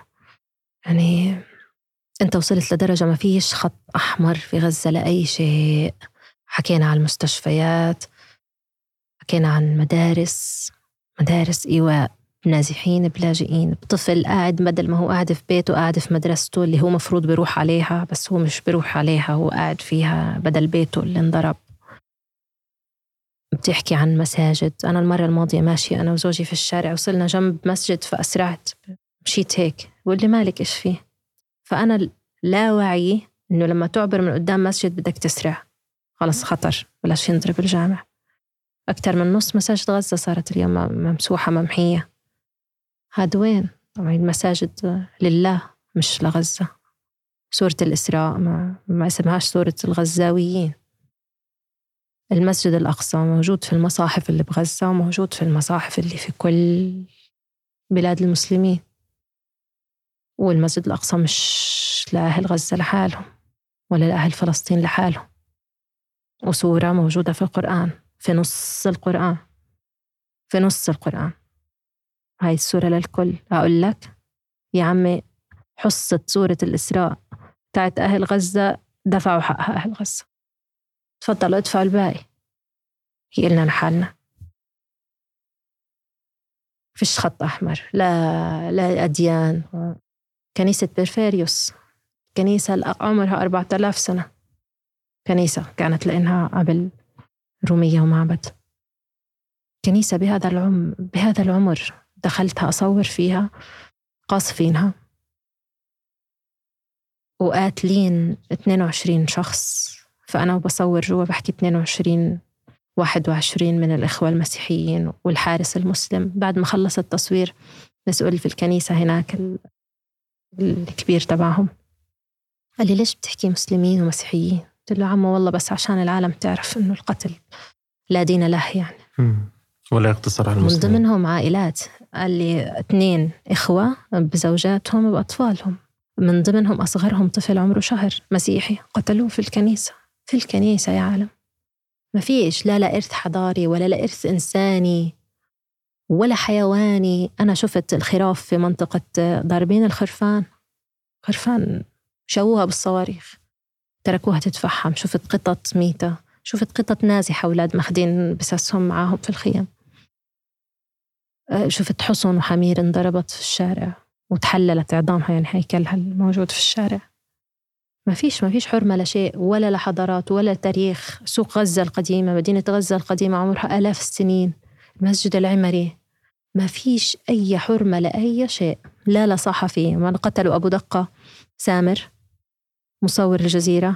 يعني أنت وصلت لدرجة ما فيش خط أحمر في غزة لأي شيء. حكينا عن المستشفيات حكينا عن مدارس مدارس إيواء. نازحين بلاجئين بطفل قاعد بدل ما هو قاعد في بيته قاعد في مدرسته اللي هو مفروض بيروح عليها بس هو مش بيروح عليها هو قاعد فيها بدل بيته اللي انضرب. بتحكي عن مساجد. أنا المرة الماضية ماشية أنا وزوجي في الشارع وصلنا جنب مسجد فأسرعت. مشيت هيك. بقول لي مالك إيش فيه؟ فأنا لا وعي إنه لما تعبر من قدام مسجد بدك تسرع. خلص خطر بلاش ينضرب الجامع. أكثر من نص مساجد غزة صارت اليوم ممسوحة ممحية. هاد وين؟ طبعا المساجد لله مش لغزة. سورة الإسراء ما, ما اسمهاش سورة الغزاويين. المسجد الأقصى موجود في المصاحف اللي بغزة وموجود في المصاحف اللي في كل بلاد المسلمين. والمسجد الأقصى مش لأهل غزة لحالهم ولا لأهل فلسطين لحالهم. وسورة موجودة في القرآن في نص القرآن. في نص القرآن. هاي السورة للكل. أقول لك يا عمي حصة سورة الإسراء بتاعت أهل غزة دفعوا حقها أهل غزة. تفضلوا ادفعوا الباقي. هي لنا لحالنا فيش خط أحمر. لا لا أديان. كنيسة بيرفيريوس. كنيسة عمرها أربعة آلاف سنة. كنيسة كانت لأنها قبل رومية ومعبد. كنيسة بهذا العمر بهذا العمر. دخلتها أصور فيها قاصفينها وقاتلين 22 شخص فأنا وبصور جوا بحكي 22 21 من الإخوة المسيحيين والحارس المسلم. بعد ما خلص التصوير مسؤول في الكنيسة هناك الكبير تبعهم. قال لي ليش بتحكي مسلمين ومسيحيين؟ قلت له عمو والله بس عشان العالم تعرف إنه القتل لا دين له يعني. ولا يقتصر على المسلمين. من ضمنهم عائلات قال لي اثنين إخوة بزوجاتهم وبأطفالهم. من ضمنهم أصغرهم طفل عمره شهر مسيحي قتلوه في الكنيسة. في الكنيسة يا عالم. ما فيش لا لا إرث حضاري ولا لا إرث إنساني ولا حيواني. أنا شفت الخراف في منطقة ضاربين الخرفان. خرفان شووها بالصواريخ. تركوها تتفحم شفت قطط ميتة. شفت قطط نازحة أولاد ماخدين بساسهم معاهم في الخيم أه، شفت حصن وحمير انضربت في الشارع وتحللت عظامها يعني هيكلها الموجود في الشارع. ما فيش ما فيش حرمة لشيء ولا لحضارات ولا تاريخ. سوق غزة القديمة مدينة غزة القديمة عمرها آلاف السنين. المسجد العمري. ما فيش أي حرمة لأي شيء. لا لصحفي من قتلوا أبو دقة سامر مصور الجزيرة.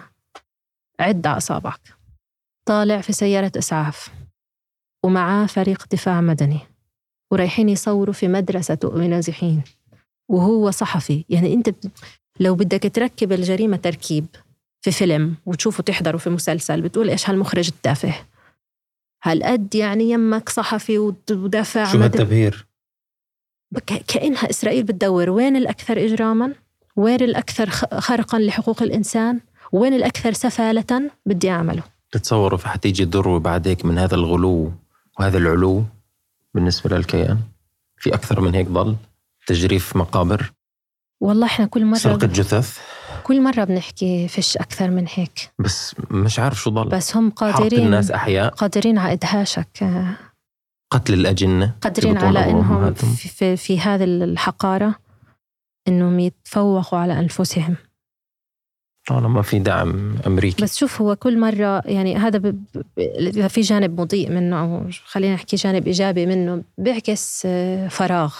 عد أصابعك طالع في سيارة إسعاف. ومعاه فريق دفاع مدني. ورايحين يصوروا في مدرسة نازحين وهو صحفي. يعني أنت لو بدك تركب الجريمة تركيب في فيلم وتشوفه تحضره في مسلسل بتقول إيش هالمخرج التافه؟ هالقد يعني يمك صحفي ودافع شو هالتبهير؟ كأنها إسرائيل بتدور وين الأكثر إجراما؟ وين الأكثر خرقا لحقوق الإنسان؟ وين الأكثر سفالة بدي أعمله؟ تتصوروا في حتيجي الذروة بعد هيك من هذا الغلو وهذا العلو؟ بالنسبة للكيان؟ في أكثر من هيك ضل تجريف مقابر؟ والله إحنا كل مرة سرقة جثث؟ كل مرة بنحكي فيش أكثر من هيك. بس مش عارف شو ضل بس هم قادرين الناس أحياء. قادرين على إدهاشك. قتل الأجنة. قادرين على إنهم في, في, في هذه الحقارة إنهم يتفوقوا على أنفسهم. طالما في دعم أمريكي. بس شوف هو كل مرة يعني هذا إذا في جانب مضيء منه أو خلينا نحكي جانب إيجابي منه بيعكس آه، فراغ.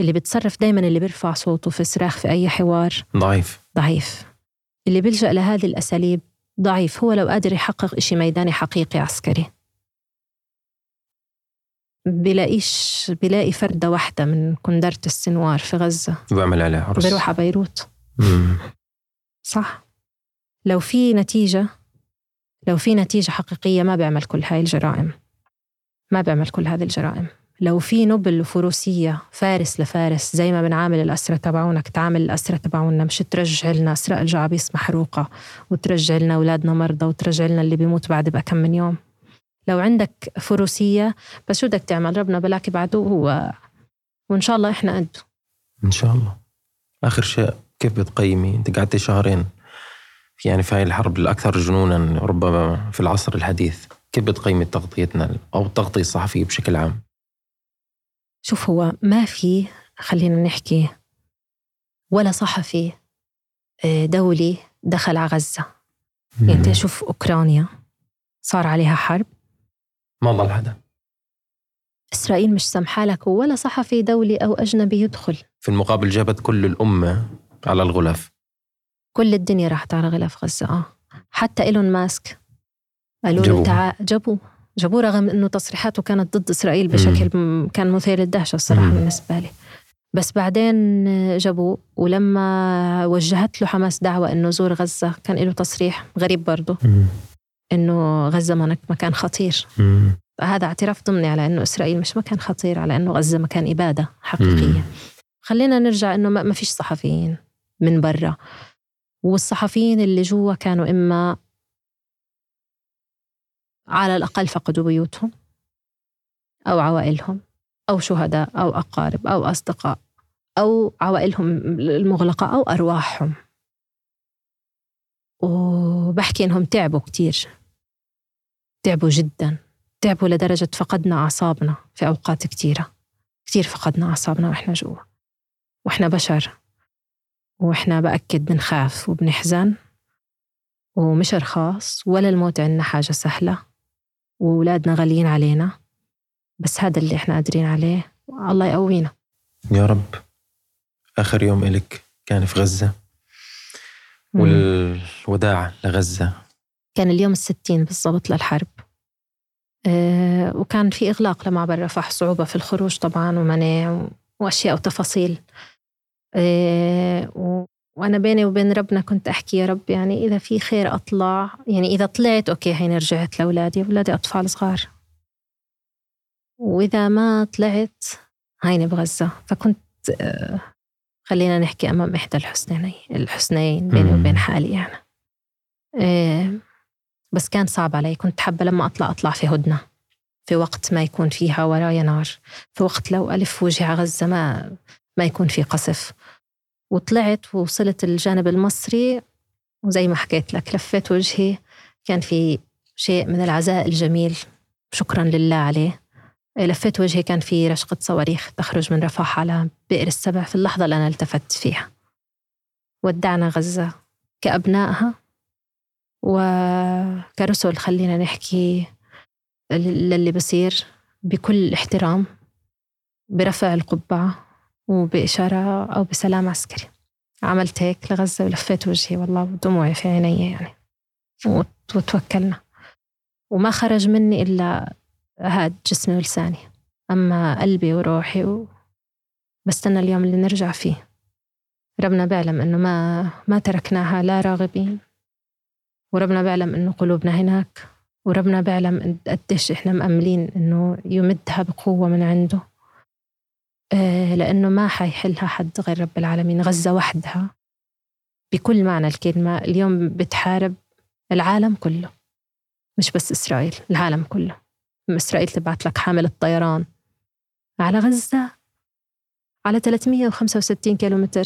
اللي بتصرف دايما اللي بيرفع صوته في صراخ في أي حوار. ضعيف. ضعيف. اللي بيلجأ لهذه الأساليب ضعيف. هو لو قادر يحقق إشي ميداني حقيقي عسكري. بلاقيش بلاقي فردة واحدة من كندرة السنوار في غزة. بعمل عليها عرس. بروح على بيروت. صح. لو في نتيجة لو في نتيجة حقيقية ما بيعمل كل هاي الجرائم. ما بيعمل كل هذه الجرائم. لو في نبل وفروسية فارس لفارس زي ما بنعامل الأسرة تبعونك تعامل الأسرة تبعونا مش ترجع لنا أسراء الجعابيس محروقة وترجع لنا أولادنا مرضى وترجع لنا اللي بيموت بعد بقى كم من يوم. لو عندك فروسية بس شو بدك تعمل؟ ربنا بلاك بعده هو وإن شاء الله إحنا قده إن شاء الله. آخر شيء. كيف بتقيمي؟ أنت قعدتي شهرين. يعني في هاي الحرب الأكثر جنونا ربما في العصر الحديث. كيف بتقيمي تغطيتنا أو التغطية الصحفية بشكل عام؟ شوف هو ما في خلينا نحكي ولا صحفي آه، دولي دخل على غزة. يعني تشوف أوكرانيا صار عليها حرب. ما ضل حدا. إسرائيل مش سامحة لك ولا صحفي دولي أو أجنبي يدخل. في المقابل جابت كل الأمة على الغلاف. كل الدنيا راحت على غلاف غزة آه. حتى إيلون ماسك قالوا له تعال جابوه. جابوه رغم إنه تصريحاته كانت ضد إسرائيل بشكل مم. كان مثير للدهشة الصراحة مم. بالنسبة لي. بس بعدين جابوه ولما وجهت له حماس دعوة إنه زور غزة كان له تصريح غريب برضه. إنه غزة مكان خطير. مم. هذا اعتراف ضمني على إنه إسرائيل مش مكان خطير على إنه غزة مكان إبادة حقيقية. مم. خلينا نرجع إنه ما فيش صحفيين. من برا. والصحفيين اللي جوا كانوا إما على الأقل فقدوا بيوتهم أو عوائلهم أو شهداء أو أقارب أو أصدقاء أو عوائلهم المغلقة أو أرواحهم. وبحكي إنهم تعبوا كتير. تعبوا جدا. تعبوا لدرجة فقدنا أعصابنا في أوقات كتيرة. كتير فقدنا أعصابنا وإحنا جوا. وإحنا بشر. وإحنا بأكد بنخاف وبنحزن ومش رخاص ولا الموت عنا حاجة سهلة وأولادنا غاليين علينا بس هذا اللي إحنا قادرين عليه الله يقوينا. يا رب آخر يوم إلك كان في غزة والوداع لغزة. كان اليوم الستين بالضبط للحرب. أه وكان في إغلاق لمعبر رفح صعوبة في الخروج طبعا ومنع وأشياء وتفاصيل. وأنا بيني وبين ربنا كنت أحكي يا رب يعني إذا في خير أطلع. يعني إذا طلعت أوكي هيني رجعت لأولادي أولادي أطفال صغار. وإذا ما طلعت هيني بغزة. فكنت آه، خلينا نحكي أمام إحدى الحسنين الحسنين بيني وبين حالي يعني آه، بس كان صعب علي. كنت حابة لما أطلع أطلع في هدنة. في وقت ما يكون فيها ورايا نار. في وقت لو ألف وجهي على غزة ما ما يكون في قصف. وطلعت ووصلت الجانب المصري وزي ما حكيت لك لفيت وجهي. كان في شيء من العزاء الجميل. شكرا لله عليه. لفيت وجهي كان في رشقة صواريخ تخرج من رفح على بئر السبع في اللحظة اللي أنا التفت فيها. ودعنا غزة كأبنائها وكرسل خلينا نحكي للي بصير بكل احترام برفع القبعة. وبإشارة أو بسلام عسكري. عملت هيك لغزة ولفيت وجهي والله ودموعي في عيني يعني. وتوكلنا. وما خرج مني إلا هاد جسمي ولساني. أما قلبي وروحي و... بستنى اليوم اللي نرجع فيه. ربنا بيعلم إنه ما ما تركناها لا راغبين. وربنا بيعلم إنه قلوبنا هناك. وربنا بيعلم قديش إحنا مأملين إنه يمدها بقوة من عنده. لأنه ما حيحلها حد غير رب العالمين. غزة وحدها بكل معنى الكلمة. اليوم بتحارب العالم كله مش بس إسرائيل العالم كله. إسرائيل تبعت لك حامل الطيران على غزة على 365 كيلومتر.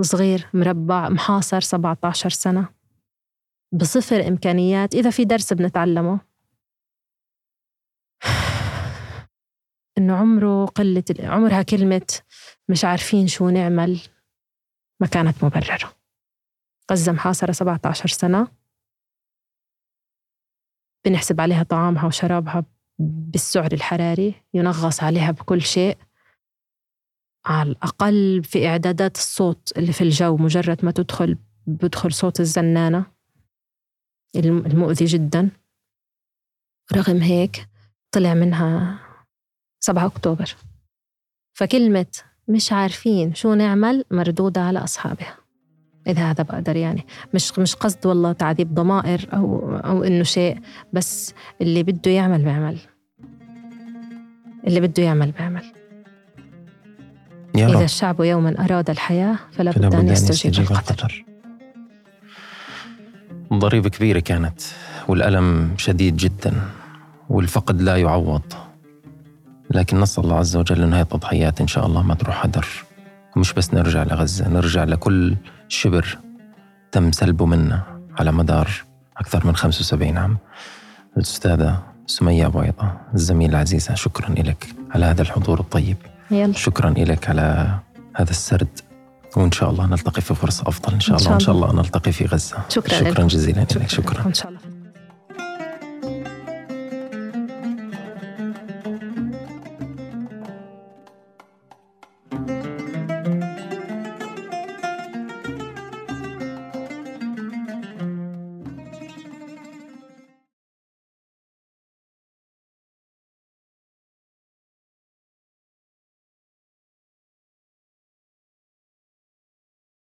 صغير مربع محاصر 17 سنة. بصفر إمكانيات. إذا في درس بنتعلمه. إنه عمره قلة عمرها كلمة مش عارفين شو نعمل. ما كانت مبررة. غزة محاصرة 17 سنة. بنحسب عليها طعامها وشرابها بالسعر الحراري. ينغص عليها بكل شيء. على الأقل في إعدادات الصوت اللي في الجو مجرد ما تدخل بدخل صوت الزنانة. المؤذي جدا. رغم هيك طلع منها 7 أكتوبر. فكلمة مش عارفين شو نعمل مردودة على أصحابها. إذا هذا بقدر يعني. مش مش قصد والله تعذيب ضمائر أو أو إنه شيء بس اللي بده يعمل بيعمل. اللي بده يعمل بيعمل. يا إذا رب. الشعب يوما أراد الحياة فلا بد أن يستجيب القدر. ضريبة كبيرة كانت والألم شديد جدا والفقد لا يعوض. لكن نسأل الله عز وجل أن هذه التضحيات إن شاء الله ما تروح هدر مش بس نرجع لغزة نرجع لكل شبر تم سلبه منا على مدار أكثر من 75 عام. الأستاذة سمية بويضة الزميلة العزيزة شكرا لك على هذا الحضور الطيب. يلا. شكرا لك على هذا السرد. وإن شاء الله نلتقي في فرصة أفضل إن شاء, إن شاء الله. الله إن شاء الله. نلتقي في غزة. شكرا, شكرا جزيلا لك شكرا, شكرا. إن شاء الله.